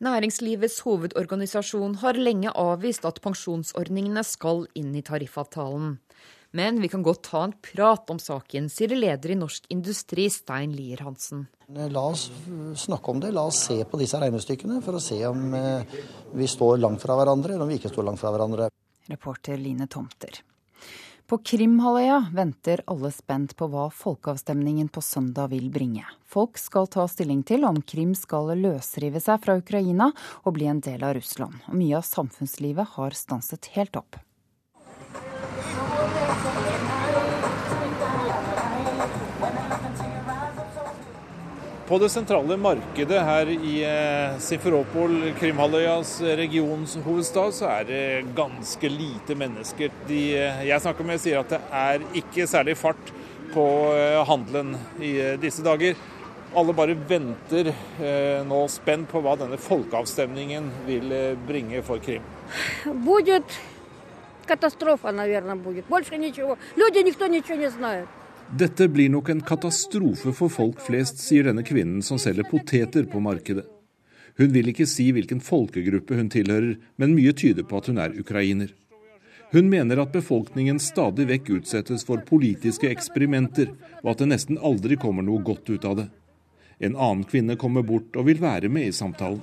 [SPEAKER 9] Næringslivets hovedorganisasjon har lenge avvist at pensjonsordningene skal inn i tariffavtalen. Men vi kan godt ta en prat om saken, sier leder i Norsk Industri, Stein Lier Hansen.
[SPEAKER 12] La oss snakke om det, la oss se på disse regnestykkene for å se om eh, vi står langt fra hverandre, eller om vi ikke står langt fra hverandre.
[SPEAKER 43] Reporter Line Tomter. På Krimhalvøya venter alle spent på hva folkeavstemningen på søndag vil bringe. Folk skal ta stilling til om Krim skal løsrive seg fra Ukraina og bli en del av Russland. Og mye av samfunnslivet har stanset helt opp.
[SPEAKER 36] På det sentrale markedet her i eh, Simferopol, Krimhalvøyas regionshovedstad, så er det ganske lite mennesker. De eh, jeg snakker med, sier at det er ikke særlig fart på eh, handelen i disse dager. Alle bare venter nå spent på hva denne folkeavstemningen vil bringe for Krim.
[SPEAKER 41] Будет катастрофа, наверное, будет. Больше ничего. Люди никто ничего не знает.
[SPEAKER 36] Dette blir nok en katastrofe for folk flest, sier denne kvinnen som selger poteter på markedet. Hun vil ikke si hvilken folkegruppe hun tilhører, men mye tyder på at hun er ukrainer. Hun mener at befolkningen stadig vekk utsettes for politiske eksperimenter, og at det nesten aldri kommer noe godt ut av det. En annen kvinne kommer bort og vil være med i samtalen.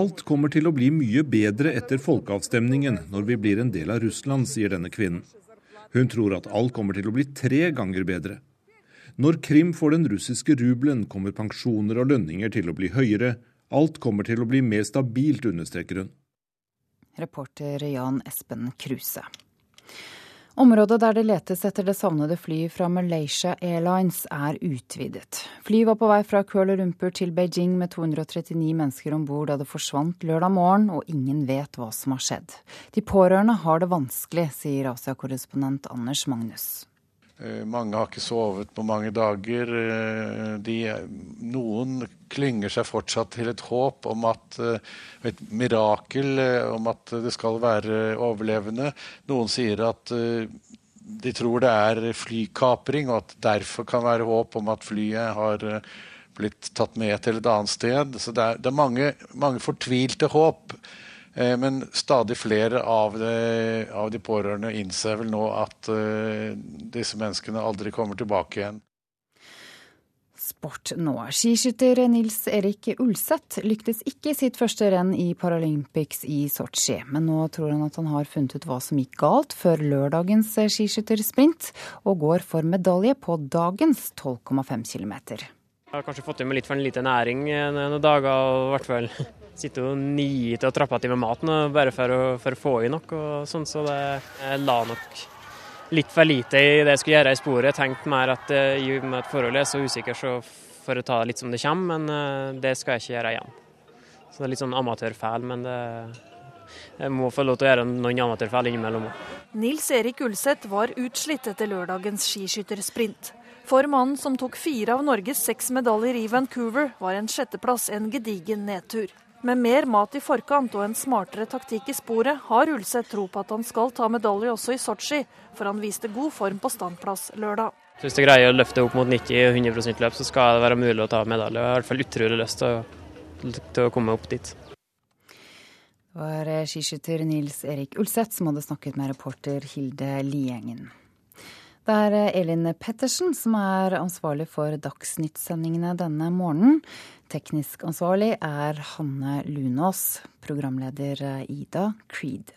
[SPEAKER 36] Alt kommer til å bli mye bedre etter folkeavstemningen når vi blir en del av Russland, sier denne kvinnen. Hun tror at alt kommer til å bli tre ganger bedre. Når Krim får den russiske rubelen, kommer pensjoner og lønninger til å bli høyere. Alt kommer til å bli mer stabilt, understreker hun.
[SPEAKER 43] Reporter Jan Espen Kruse. Området der det letes etter det savnede flyet fra Malaysia Airlines er utvidet. Flyet var på vei fra Kuala Lumpur til Beijing med 239 mennesker om bord da det forsvant lørdag morgen, og ingen vet hva som har skjedd. De pårørende har det vanskelig, sier Asia-korrespondent Anders Magnus.
[SPEAKER 44] Eh, mange har ikke sovet på mange dager. Eh, de, noen klynger seg fortsatt til et håp om at eh, et mirakel, om at det skal være overlevende. Noen sier at de tror det er flykapring, og at derfor kan være håp om at flyet har blitt tatt med til et annet sted. Så det er, det er mange, mange fortvilte håp. Eh, men stadig flere av de, av de, pårørende innser vel nå at uh, disse menneskene aldri kommer tilbake igjen.
[SPEAKER 43] Sport nå. Skiskytter Nils Erik Ulseth lyktes ikke i sitt første renn i Paralympics i Sotsji, men nå tror han at han har funnet ut hva som gikk galt før lørdagens skiskyttersprint, og går for medalje på dagens 12,5 km.
[SPEAKER 45] Jeg har kanskje fått i meg litt for en lite næring noen dager, i hvert fall sitter og nier og trapper til med maten bare for å, for å, få i nok. og sånn, Så det, jeg la nok litt for lite i det jeg skulle gjøre i sporet. Jeg tenkte mer at eh, i og med at forholdet er så usikkert, så får jeg ta det litt som det kommer. Men eh, det skal jeg ikke gjøre igjen. Så det er litt sånn amatørfeil, men det, jeg må få lov til å gjøre noen amatørfeil innimellom.
[SPEAKER 46] Nils Erik Ulseth var utslitt etter lørdagens skiskyttersprint. For mannen som tok fire av Norges seks medaljer i Vancouver, var en sjetteplass en gedigen nedtur. Med mer mat i forkant og en smartere taktikk i sporet, har Ulseth tro på at han skal ta medalje også i Sotsji, for han viste god form på standplass lørdag.
[SPEAKER 45] Hvis du greier å løfte opp mot 90-100% løp, så skal det være mulig å ta medalje. Jeg har i hvert fall utrolig lyst til å, til å komme opp dit.
[SPEAKER 43] Det var skiskytter Nils Erik Ulseth som hadde snakket med reporter Hilde Liengen. Det er Elin Pettersen som er ansvarlig for Dagsnytt-sendingene denne morgenen. Teknisk ansvarlig er Hanne Lunås. Programleder Ida Creed.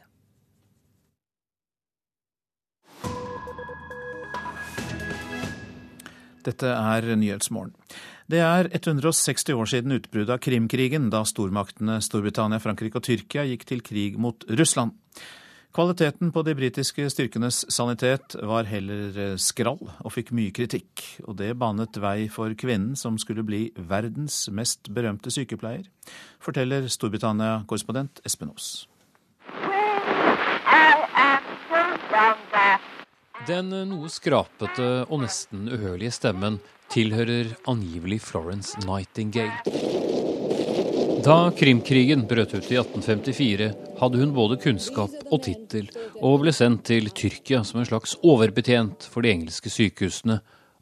[SPEAKER 2] Dette er Nyhetsmorgen. Det er 160 år siden utbruddet av Krimkrigen, da stormaktene Storbritannia, Frankrike og Tyrkia gikk til krig mot Russland. Kvaliteten på de britiske styrkenes sanitet var heller eh, skrall, og fikk mye kritikk. Og det banet vei for kvinnen som skulle bli verdens mest berømte sykepleier, forteller Storbritannia-korrespondent Espen Aas.
[SPEAKER 47] Den noe skrapete og nesten uhørlige stemmen tilhører angivelig Florence Nightingale. Da Krimkrigen brøt ut i 1854, hadde hun både kunnskap og tittel, og ble sendt til Tyrkia som en slags overbetjent for de engelske sykehusene,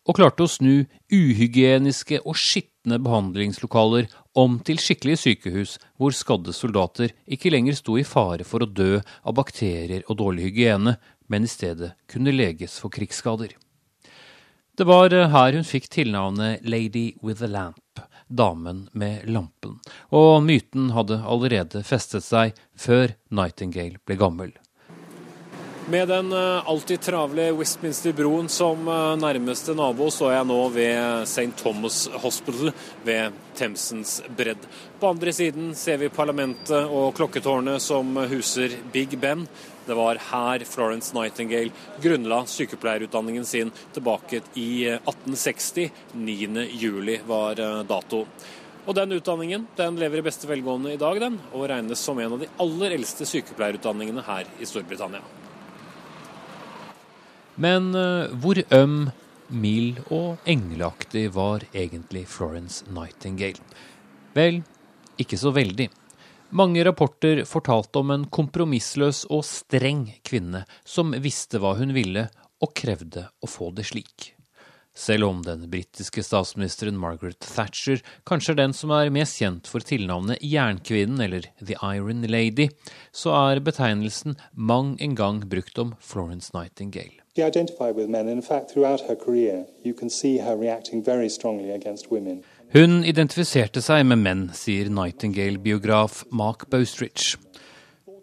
[SPEAKER 47] og klarte å snu uhygieniske og skitne behandlingslokaler om til skikkelige sykehus hvor skadde soldater ikke lenger sto i fare for å dø av bakterier og dårlig hygiene, men i stedet kunne leges for krigsskader. Det var her hun fikk tilnavnet Lady with a Lamp damen med lampen, og myten hadde allerede festet seg før Nightingale ble gammel.
[SPEAKER 36] Med den eh, alltid travle Westminster-broen som eh, nærmeste nabo, står jeg nå ved St. Thomas Hospital ved Themsens bredd. På andre siden ser vi parlamentet og klokketårnet som huser Big Ben. Det var her Florence Nightingale grunnla sykepleierutdanningen sin tilbake i 1860. Eh, 9.7 var eh, dato. Og Den utdanningen den lever i beste velgående i dag, den, og regnes som en av de aller eldste sykepleierutdanningene her i Storbritannia.
[SPEAKER 47] Men uh, hvor øm, mild og engleaktig var egentlig Florence Nightingale? Vel, ikke så veldig. Mange rapporter fortalte om en kompromissløs og streng kvinne som visste hva hun ville, og krevde å få det slik. selv om den britiske statsministeren Margaret Thatcher kanskje er den som er mest kjent for tilnavnet Jernkvinnen eller The Iron Lady, så er betegnelsen mang en gang brukt om Florence Nightingale. Hun identifiserte seg med menn, sier Nightingale-biograf Mark Bostrich.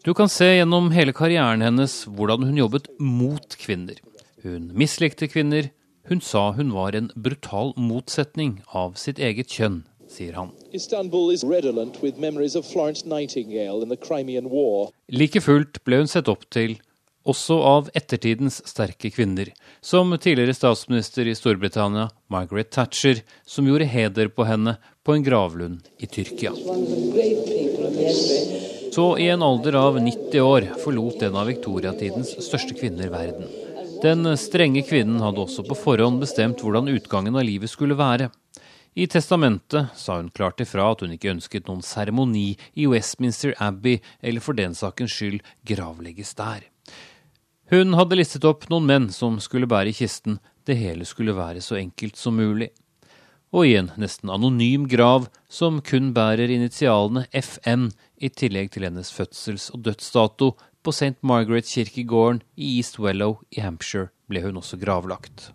[SPEAKER 47] Du kan se gjennom hele karrieren hennes hvordan hun jobbet mot kvinner. Hun mislikte kvinner, hun sa hun var en brutal motsetning av sitt eget kjønn, sier han. Like fullt ble hun sett opp til, også av ettertidens sterke kvinner, som tidligere statsminister i Storbritannia, Margaret Thatcher, som gjorde heder på henne på en gravlund i Tyrkia. Så i en alder av 90 år forlot en av viktoriatidens største kvinner verden. Den strenge kvinnen hadde også på forhånd bestemt hvordan utgangen av livet skulle være. I testamentet sa hun klart ifra at hun ikke ønsket noen seremoni i Westminster Abbey, eller for den sakens skyld gravlegges der. Hun hadde listet opp noen menn som skulle bære kisten, det hele skulle være så enkelt som mulig. Og i en nesten anonym grav som kun bærer initialene FN, i tillegg til hennes fødsels- og dødsdato, på St. Margaret-kirkegården i East Wellow i Hampshire ble hun også gravlagt.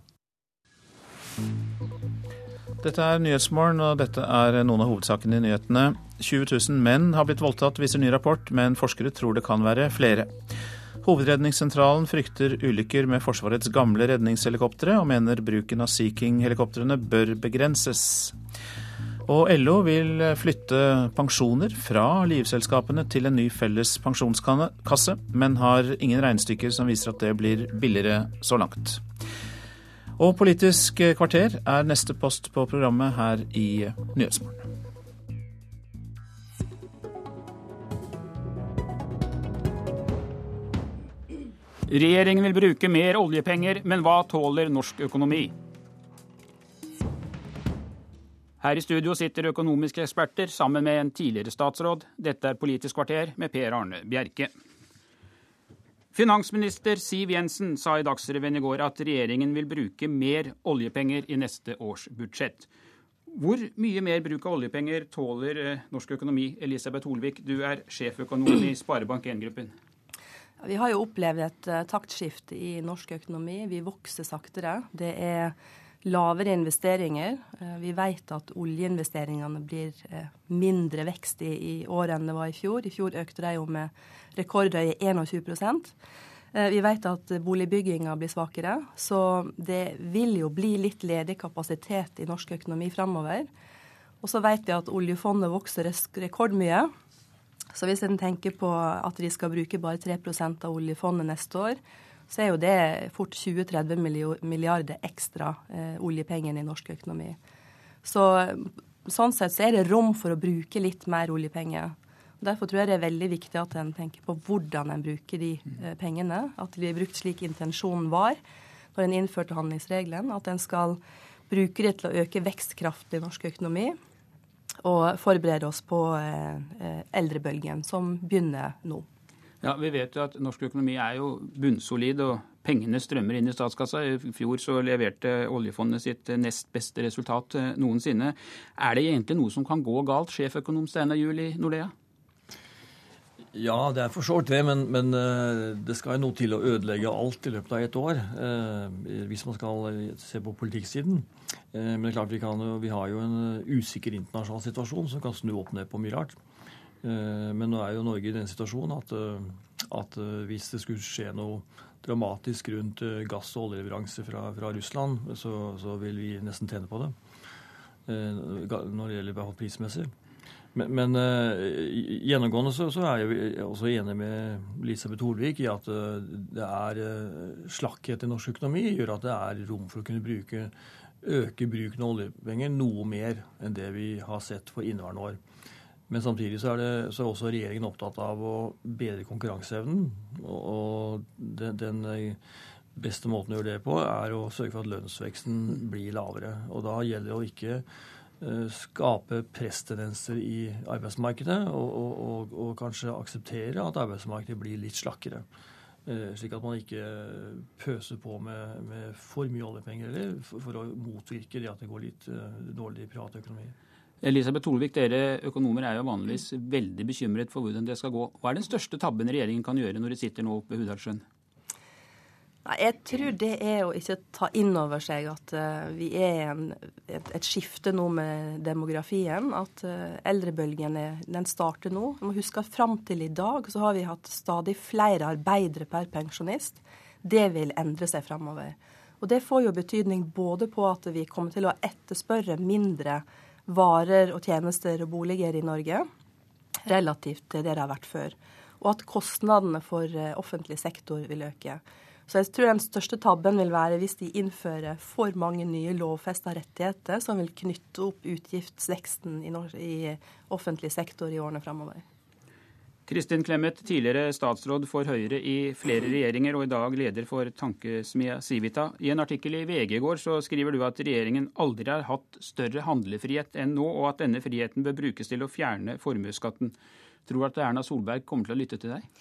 [SPEAKER 2] Dette er Nyhetsmorgen, og dette er noen av hovedsakene i nyhetene. 20 000 menn har blitt voldtatt, viser ny rapport, men forskere tror det kan være flere. Hovedredningssentralen frykter ulykker med Forsvarets gamle redningshelikoptre, og mener bruken av Sea King-helikoptrene bør begrenses. Og LO vil flytte pensjoner fra livselskapene til en ny felles pensjonskasse, men har ingen regnestykker som viser at det blir billigere så langt. Og Politisk kvarter er neste post på programmet her i Nyhetsmorgen.
[SPEAKER 48] Regjeringen vil bruke mer oljepenger, men hva tåler norsk økonomi? Her i studio sitter økonomiske eksperter sammen med en tidligere statsråd. Dette er Politisk kvarter med Per Arne Bjerke. Finansminister Siv Jensen sa i Dagsrevyen i går at regjeringen vil bruke mer oljepenger i neste års budsjett. Hvor mye mer bruk av oljepenger tåler eh, norsk økonomi? Elisabeth Holvik, du er sjeføkonom i Sparebank1-gruppen.
[SPEAKER 49] Vi har jo opplevd et uh, taktskifte i norsk økonomi. Vi vokser saktere. Det er lavere investeringer. Uh, vi vet at oljeinvesteringene blir uh, mindre vekst i, i år enn det var i fjor. I fjor økte de jo med rekordhøye 21 eh, Vi vet at boligbygginga blir svakere, så det vil jo bli litt ledig kapasitet i norsk økonomi framover. Og så vet vi at oljefondet vokser rekordmye. Så hvis en tenker på at de skal bruke bare 3% av oljefondet neste år, så er jo det fort 20-30 milliarder ekstra eh, oljepenger i norsk økonomi. Så sånn sett så er det rom for å bruke litt mer oljepenger. Derfor tror jeg det er veldig viktig at en tenker på hvordan en bruker de eh, pengene. At de er brukt slik intensjonen var når en innførte handlingsregelen. At en skal bruke det til å øke vekstkraften i norsk økonomi. Og forberede oss på eh, eh eldrebølgen, som begynner nå.
[SPEAKER 48] Ja, Vi vet jo at norsk økonomi er jo bunnsolid, og pengene strømmer inn i statskassa. I fjor så leverte oljefondet sitt nest beste resultat eh, noensinne. Er det egentlig noe som kan gå galt, sjeføkonom Steinar Juel i Nordea?
[SPEAKER 50] Ja, det er for så det, men, men, eh, det skal jo noe til å ødelegge alt i løpet av et år. Eh, hvis man skal se på politikksiden. Men det er klart vi, kan, vi har jo en usikker internasjonal situasjon som kan snu opp ned på mye rart. Eh, men nå er jo Norge i den situasjonen at, eh, at eh, hvis det skulle skje noe dramatisk rundt gass- og oljeleveranser fra, fra Russland, så, så, vil vi nesten tjene på det. Når det gjelder prismessig. Men, men gjennomgående så, så, er jeg også enig med Elisabeth Holvik i at det er slakkhet i norsk økonomi gjør at det er rom for å kunne bruke, øke bruken av oljepenger noe mer enn det vi har sett for inneværende år. Men samtidig så er, det, så er også regjeringen opptatt av å bedre konkurranseevnen. Og den, den, beste måten å gjøre det på, er å sørge for at lønnsveksten blir lavere. Og da gjelder det å ikke uh, skape presstendenser i arbeidsmarkedet, og, og, og, kanskje akseptere at arbeidsmarkedet blir litt slakkere. Slik at man ikke pøser på med, med for mye oljepenger eller for, for, å motvirke det at det går litt dårlig i privat økonomi.
[SPEAKER 48] Elisabeth Tolvik, dere økonomer er jo vanligvis veldig bekymret for hvordan det skal gå. Hva er den største tabben regjeringen kan gjøre når de sitter nå oppe ved Hudalssjøen?
[SPEAKER 49] Nei, Jeg tror det er å ikke ta inn over seg at uh, vi er en, et, et, skifte nå med demografien. At uh, eldrebølgen er, den starter nå. Vi må huske at Fram til i dag så har vi hatt stadig flere arbeidere per pensjonist. Det vil endre seg framover. Og det får jo betydning både på at vi kommer til å etterspørre mindre varer og tjenester og boliger i Norge relativt til det det har vært før. Og at kostnadene for uh, offentlig sektor vil øke. Så jeg tror den største tabben vil være hvis de innfører for mange nye lovfesta rettigheter som vil knytte opp utgiftsveksten i, i offentlig sektor i årene framover.
[SPEAKER 48] Kristin Clemet, tidligere statsråd for Høyre i flere regjeringer og i dag leder for tankesmia Civita. I en artikkel i VG i går så skriver du at regjeringen aldri har hatt større handlefrihet enn nå, og at denne friheten bør brukes til å fjerne formuesskatten. Tror du at Erna Solberg kommer til å lytte til deg?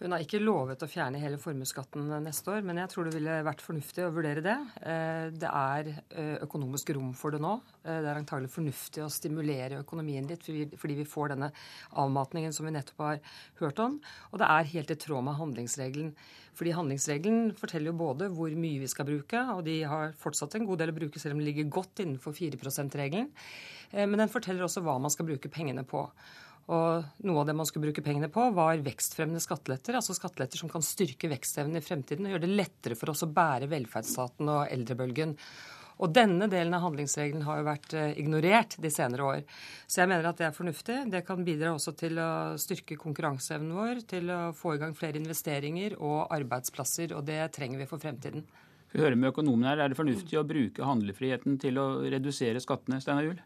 [SPEAKER 51] Hun har ikke lovet å fjerne hele formuesskatten neste år, men jeg tror det ville vært fornuftig å vurdere det. Eh, det er eh, økonomisk rom for det nå. Eh, det er antagelig fornuftig å stimulere økonomien litt fordi vi får denne avmatningen som vi nettopp har hørt om. Og det er helt i tråd med handlingsregelen. Fordi handlingsregelen forteller jo både hvor mye vi skal bruke, og de har fortsatt en god del å bruke selv om de ligger godt innenfor 4 %-regelen. Men den forteller også hva man skal bruke pengene på. Og noe av det man skulle bruke pengene på, var vekstfremmende skatteletter. Altså skatteletter som kan styrke vekstevnen i fremtiden og gjøre det lettere for oss å bære velferdsstaten og eldrebølgen. Og denne delen av handlingsregelen har jo vært eh, ignorert de senere år. Så jeg mener at det er fornuftig. Det kan bidra også til å styrke konkurranseevnen vår, til å få i gang flere investeringer og arbeidsplasser, og det trenger vi for fremtiden.
[SPEAKER 48] Vi hører med økonomene her, Er det fornuftig å bruke handlefriheten til å redusere skattene, Steinar Juel?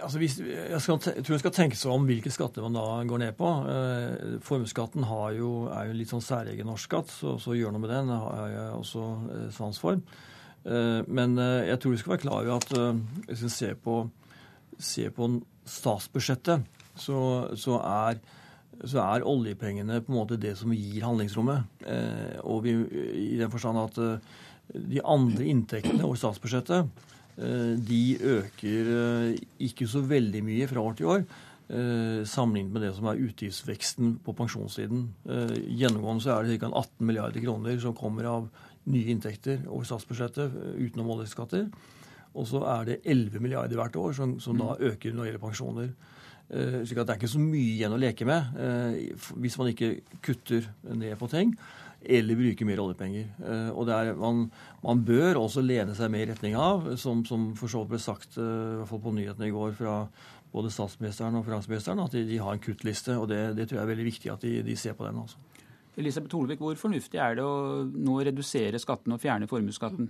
[SPEAKER 50] Altså hvis, jeg, skal, jeg, tror en skal tenke seg om hvilke skatter man da går ned på. Eh, Formuesskatten er jo en litt sånn særegen norsk skatt, så, så gjør noe med den. Det har jeg også eh, sans for. Eh, men eh, jeg tror vi skal være klar over at eh, hvis vi ser på, ser på statsbudsjettet, så, så, er, så, er, oljepengene på en måte det som gir handlingsrommet. Eh, og vi, i den forstand at de andre inntektene over statsbudsjettet de øker eh, ikke så veldig mye fra år til år. Eh, sammenlignet med det som er utgiftsveksten på pensjonssiden. Gjennomgående så er det ca. 18 milliarder kroner som kommer av nye inntekter over statsbudsjettet utenom oljeskatter. Og så er det 11 milliarder hvert år som, som da mm. øker når det gjelder pensjoner. slik at det er ikke så mye igjen å leke med hvis man ikke kutter ned på ting eller bruke mer oljepenger. Eh, og er, man, man, bør også lene seg mer i retning av, som, som for så vidt ble sagt eh, i hvert fall på nyhetene i går fra både statsministeren og finansministeren, at de, de har en kuttliste. og det, det, tror jeg er veldig viktig at de, de ser på den. Også.
[SPEAKER 48] Elisabeth Holvik, hvor fornuftig er det å nå redusere skatten og fjerne formuesskatten?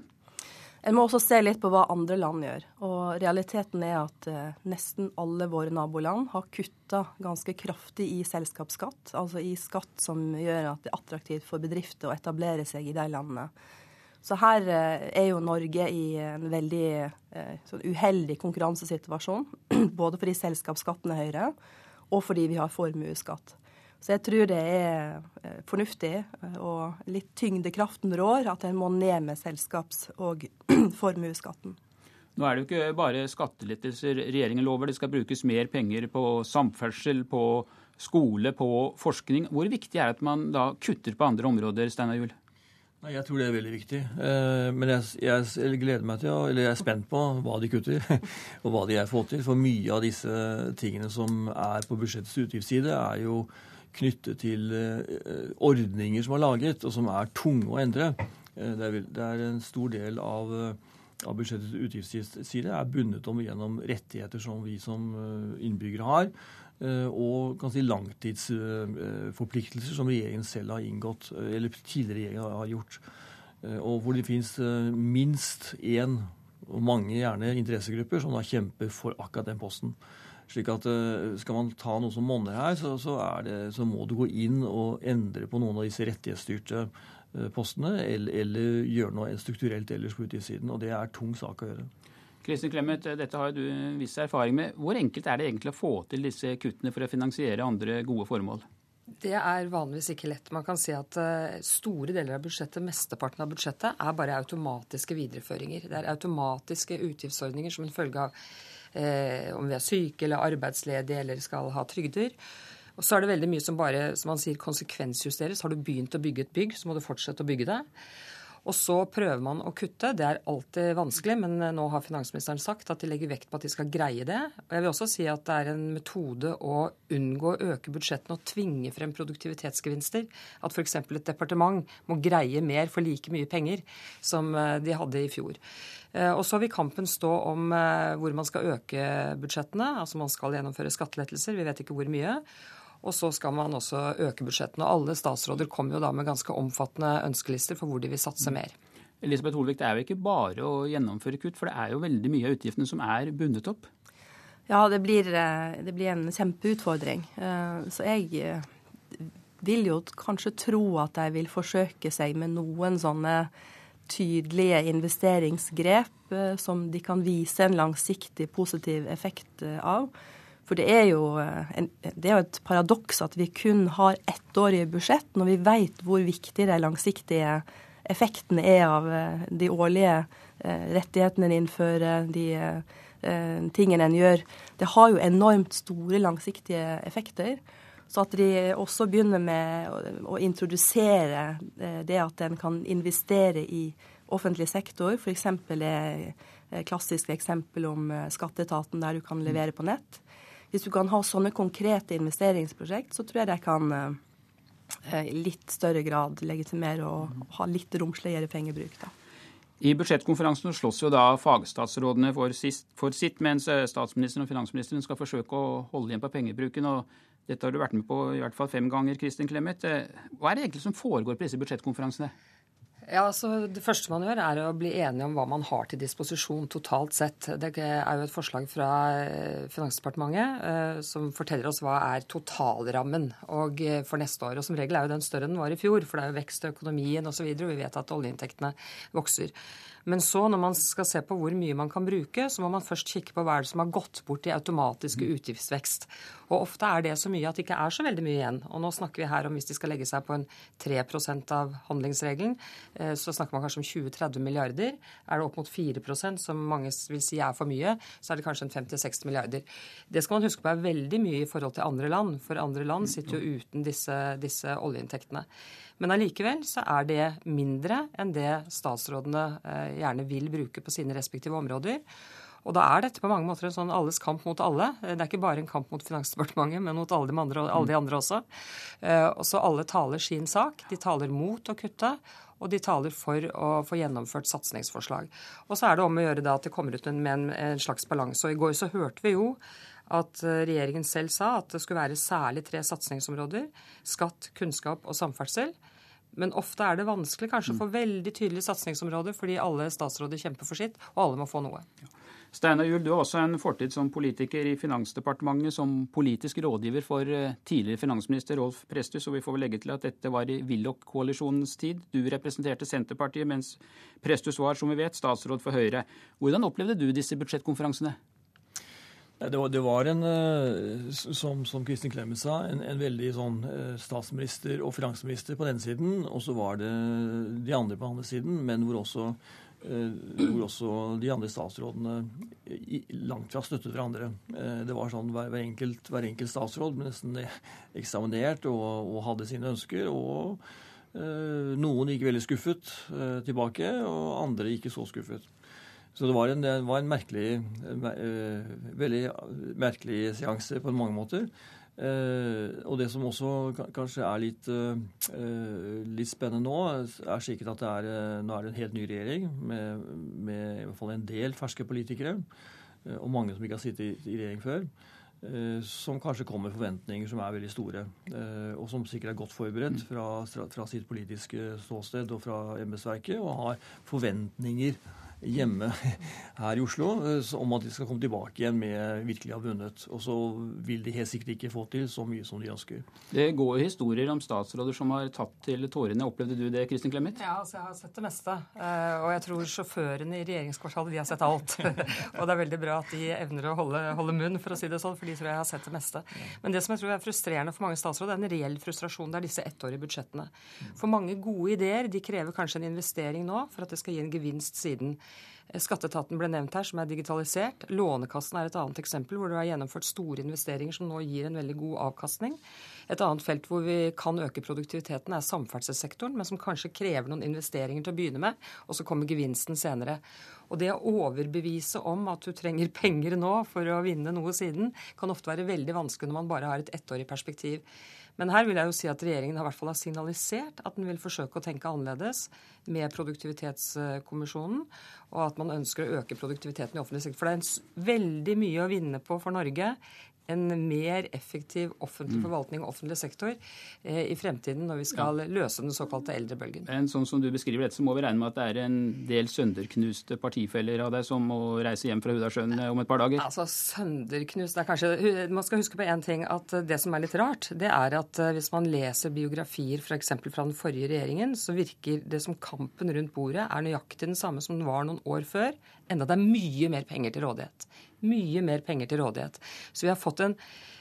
[SPEAKER 49] En må også se litt på hva andre land gjør. Og realiteten er at eh, nesten alle våre naboland har kutta ganske kraftig i selskapsskatt, altså i skatt som gjør at det er attraktivt for bedrifter å etablere seg i de landene. Så her eh, er jo Norge i en veldig eh, sånn uheldig konkurransesituasjon. Både fordi selskapsskatten er høyere, og fordi vi har formuesskatt. Så jeg tror det er eh, fornuftig, eh, og litt tyngdekraften rår, at en må ned med selskaps- og formuesskatten.
[SPEAKER 48] Nå er det jo ikke bare skattelettelser regjeringen lover. Det skal brukes mer penger på samferdsel, på skole, på forskning. Hvor viktig er det at man da kutter på andre områder, Steinar Juel?
[SPEAKER 50] Jeg tror det er veldig viktig. Eh, men jeg, jeg, gleder meg til, eller jeg er spent på hva de kutter, og hva de er får til. For mye av disse tingene som er på budsjettets utgiftsside, er jo knyttet til eh, ordninger som er laget, og som er tunge å endre. Eh, det er, en stor del av, eh, av budsjettets utgiftsside er bundet om gjennom rettigheter som vi som innbyggere har, og kan si langtidsforpliktelser som regjeringen selv har inngått, eller tidligere regjeringer har gjort. Og hvor det finnes minst én, og mange gjerne interessegrupper, som da kjemper for akkurat den posten. Slik at eh, Skal man ta noe som monner her, så, så, det, så, må du gå inn og endre på noen av disse rettighetsstyrte eh, postene, eller, eller gjøre noe strukturelt ellers på utgiftssiden. Og det er tung sak å gjøre.
[SPEAKER 48] Kristin Clemet, dette har du viss erfaring med. Hvor enkelt er det egentlig å få til disse kuttene for å finansiere andre gode formål?
[SPEAKER 51] Det er vanligvis ikke lett. Man kan si at eh, store deler av budsjettet, mesteparten av budsjettet, er bare automatiske videreføringer. Det er automatiske utgiftsordninger som en følge av eh, om vi er syke eller arbeidsledige eller skal ha trygder. Og så er det veldig mye som bare som man sier, konsekvensjusteres. Har du begynt å bygge et bygg, så må du fortsette å bygge det. Og så prøver man å kutte. Det er alltid vanskelig, men eh, nå har finansministeren sagt at de legger vekt på at de skal greie det. Og jeg vil også si at det er en metode å unngå å øke budsjettene og tvinge frem produktivitetsgevinster. At f.eks. et departement må greie mer for like mye penger som eh, de hadde i fjor. Eh, og så vil kampen stå om hvor man skal øke budsjettene. Altså man skal gjennomføre skattelettelser, vi vet ikke hvor mye. Og så skal man også øke budsjettene. Og alle statsråder kommer jo da med ganske omfattende ønskelister for hvor de vil satse mer.
[SPEAKER 48] Elisabeth Holvik, det er jo ikke bare å gjennomføre kutt, for det er jo veldig mye av utgiftene som er bundet opp?
[SPEAKER 49] Ja, det blir, eh, det blir en kjempeutfordring. Eh, så jeg eh, vil jo kanskje tro at de vil forsøke seg med noen sånne tydelige investeringsgrep som de kan vise en langsiktig positiv effekt av. For det er, jo, eh, en, det er jo et paradoks at vi kun har ettårige budsjett, når vi vet hvor viktig de langsiktige effektene er av eh, de årlige eh, rettighetene en innfører, de tingene en gjør. Det har jo enormt store langsiktige effekter. Så at de også begynner med å, introdusere det at en kan investere i offentlig sektor, f.eks. det klassiske eksempel om skatteetaten der du kan levere på nett. Hvis du kan ha sånne konkrete investeringsprosjekt, så tror jeg jeg kan eh, i litt større grad legitimere og ha litt romsligere pengebruk. da.
[SPEAKER 48] I budsjettkonferansen slåss jo da fagstatsrådene for, sist, for, sitt, mens eh, statsministeren og finansministeren skal forsøke å holde igjen på pengebruken. og Dette har du vært med på i hvert fall fem ganger, Kristin Clemet. Eh, hva er det egentlig som foregår på disse budsjettkonferansene?
[SPEAKER 51] Ja, altså Det første man gjør, er å bli enige om hva man har til disposisjon totalt sett. Det er jo et forslag fra eh, Finansdepartementet eh, som forteller oss hva er totalrammen og eh, for neste år. Og Som regel er jo den større enn den var i fjor, for det er jo vekst i økonomien osv. Og, så videre, og vi vet at oljeinntektene vokser. Men så, når man skal se på hvor mye man kan bruke, så må man først kikke på hva er det som har gått bort i automatiske mm. utgiftsvekst. Og ofte er det så mye at det ikke er så veldig mye igjen. Og nå snakker vi her om hvis de skal legge seg på en 3 av handlingsregelen, eh, så snakker man kanskje om 20-30 milliarder. Er det opp mot 4% som mange vil si er for mye, så er det kanskje en 50-60 milliarder. Det skal man huske på er veldig mye i forhold til andre land, for andre land sitter jo uten disse, disse oljeinntektene. Men allikevel så er det mindre enn det statsrådene eh, gjerne vil bruke på sine respektive områder. Og da er dette på mange måter en sånn alles kamp mot alle. Det er ikke bare en kamp mot Finansdepartementet, men mot alle de andre, alle de andre også. Eh, og så alle taler sin sak. De taler mot å kutte, og de taler for å få gjennomført satsingsforslag. Og så er det om å gjøre da at det kommer ut med en, slags balanse. Og i går så hørte vi jo at eh, regjeringen selv sa at det skulle være særlig tre satsingsområder. Skatt, kunnskap og samferdsel. Men ofte er det vanskelig kanskje å få veldig tydelige satsingsområder fordi alle statsråder kjemper for sitt, og alle må få noe.
[SPEAKER 48] Steinar Juel, du har også en fortid som politiker i Finansdepartementet, som politisk rådgiver for eh, tidligere finansminister Rolf Presthus, og vi får vel legge til at dette var i Willoch-koalisjonens tid. Du representerte Senterpartiet, mens Presthus var, som vi vet, statsråd for Høyre. Hvordan opplevde du disse budsjettkonferansene?
[SPEAKER 50] Det var, en, eh, som, som Kristin Clemet sa, en, en, veldig sånn eh, statsminister og finansminister på den siden. Og så var det de andre på den andre siden, men hvor også, eh, hvor også de andre statsrådene langt fra støttet hverandre. Det var sånn hver, hver, enkelt, hver enkelt, statsråd ble nesten eksaminert og, og hadde sine ønsker. og noen gikk veldig skuffet tilbake, og andre ikke så skuffet. Så det var en, det var en merkelig, uh, veldig merkelig seanse på mange måter. Uh, og det som også kanskje er litt, uh, litt spennende nå, er sikkert at det er, nå er det en helt ny regjering med, med i hvert fall en del ferske politikere, og mange som ikke har sittet i, i regjering før. Som kanskje kommer med forventninger som er veldig store, og som sikkert er godt forberedt fra, fra sitt politiske ståsted og fra embetsverket, og har forventninger hjemme her i Oslo eh, om at de skal komme tilbake igjen med virkelig ha vunnet. Og så vil de helt sikkert ikke få til så mye som de ønsker.
[SPEAKER 48] Det går historier om statsråder som har tatt til tårene. Opplevde du det, Kristin Clemet?
[SPEAKER 51] Ja, altså jeg har sett det meste. Eh, og jeg tror sjåførene i regjeringskvartalet de har sett alt. og det er veldig bra at de evner å holde, holde, munn, for å si det sånn, for de tror jeg har sett det meste. Men det som jeg tror er frustrerende for mange statsråder, er en reell frustrasjon. Det er disse ettårige budsjettene. For mange gode ideer de krever kanskje en investering nå for at det skal gi en gevinst siden. Skatteetaten ble nevnt her, som er digitalisert. Lånekassen er et annet eksempel, hvor det har gjennomført store investeringer som nå gir en veldig god avkastning. Et annet felt hvor vi kan øke produktiviteten, er samferdselssektoren, men som kanskje krever noen investeringer til å begynne med, og så kommer gevinsten senere. Og det å overbevise om at du trenger penger nå for å vinne noe siden, kan ofte være veldig vanskelig når man bare har et ettårig perspektiv. Men her vil jeg jo si at regjeringen har, hvert fall har signalisert at den vil forsøke å tenke annerledes med Produktivitetskommisjonen, og at man ønsker å øke produktiviteten i offentlig sektor. For det er veldig mye å vinne på for Norge en mer effektiv offentlig mm. forvaltning og offentlig sektor eh, i fremtiden når vi skal ja. løse den såkalte eldrebølgen.
[SPEAKER 48] Men sånn som du beskriver dette, så må vi regne med at det er en del sønderknuste partifeller av deg som må reise hjem fra Hudasjøen eh, om et par dager?
[SPEAKER 51] Altså, sønderknust det er kanskje, Man skal huske på én ting, at det som er litt rart, det er at eh, hvis man leser biografier f.eks. fra den forrige regjeringen, så virker det som kampen rundt bordet er nøyaktig den samme som den var noen år før, enda det er mye mer penger til rådighet mye mer penger til rådighet. Så vi har fått en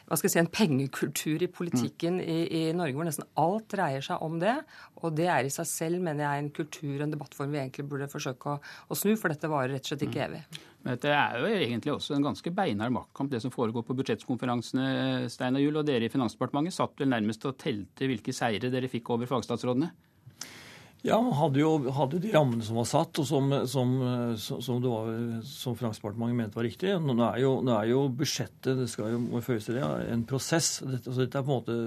[SPEAKER 51] hva skal jeg si, en pengekultur i politikken i, i, Norge hvor nesten alt dreier seg om det. Og det er i seg selv, mener jeg, en kultur, en debattform vi egentlig burde forsøke å, å snu, for dette varer rett og slett ikke mm. evig.
[SPEAKER 48] Men dette er jo egentlig også en ganske beinhard maktkamp, det som foregår på budsjettkonferansene. Stein og Jul, og dere i Finansdepartementet satt vel nærmest og telte hvilke seire dere fikk over fagstatsrådene?
[SPEAKER 50] Ja, hadde jo, hadde de rammene som var satt, og som, som, som, var, som Finansdepartementet mente var riktig. Nå er, jo, nå er jo budsjettet det skal jo må føles til det, en prosess. Dette, altså dette er på en måte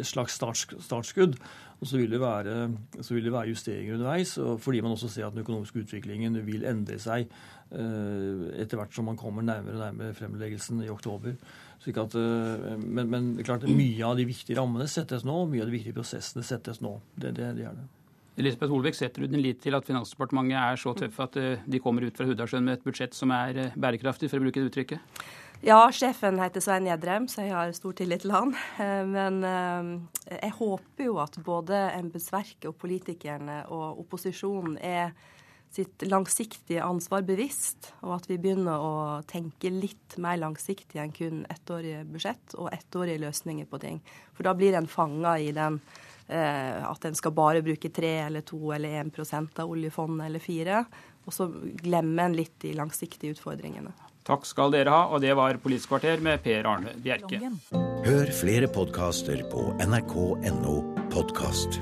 [SPEAKER 50] et slags starts, startskudd. Og så vil, det være, vil det være justeringer underveis, fordi man også ser at den økonomiske utviklingen vil endre seg eh, etter hvert som man kommer nærmere og nærmere fremleggelsen i oktober. At, eh, men, men klart, mye av de viktige rammene settes nå, mye av de viktige prosessene settes nå. Det, det, det er det.
[SPEAKER 48] Elisabeth Holbæk, setter du din lit til at Finansdepartementet er så tøffe at eh, de kommer ut fra Hudasjøen med et budsjett som er eh, bærekraftig, for å bruke det uttrykket?
[SPEAKER 49] Ja, sjefen heter Svein Gjedrem, så jeg har stor tillit til han. Eh, men jeg håper jo at både embetsverket og politikerne og opposisjonen er sitt langsiktige ansvar bevisst, og at vi begynner å tenke litt mer langsiktig enn kun ettårige budsjett og ettårige løsninger på ting. For da blir en fanga i den at en skal bare bruke 3 eller 2 eller 1% av oljefondet eller 4 og så glemmer en litt de langsiktige utfordringene.
[SPEAKER 48] Takk skal dere ha, og det var Politisk kvarter med Per Arne Bjerke.
[SPEAKER 52] Hør flere podkaster på nrk.no podkast.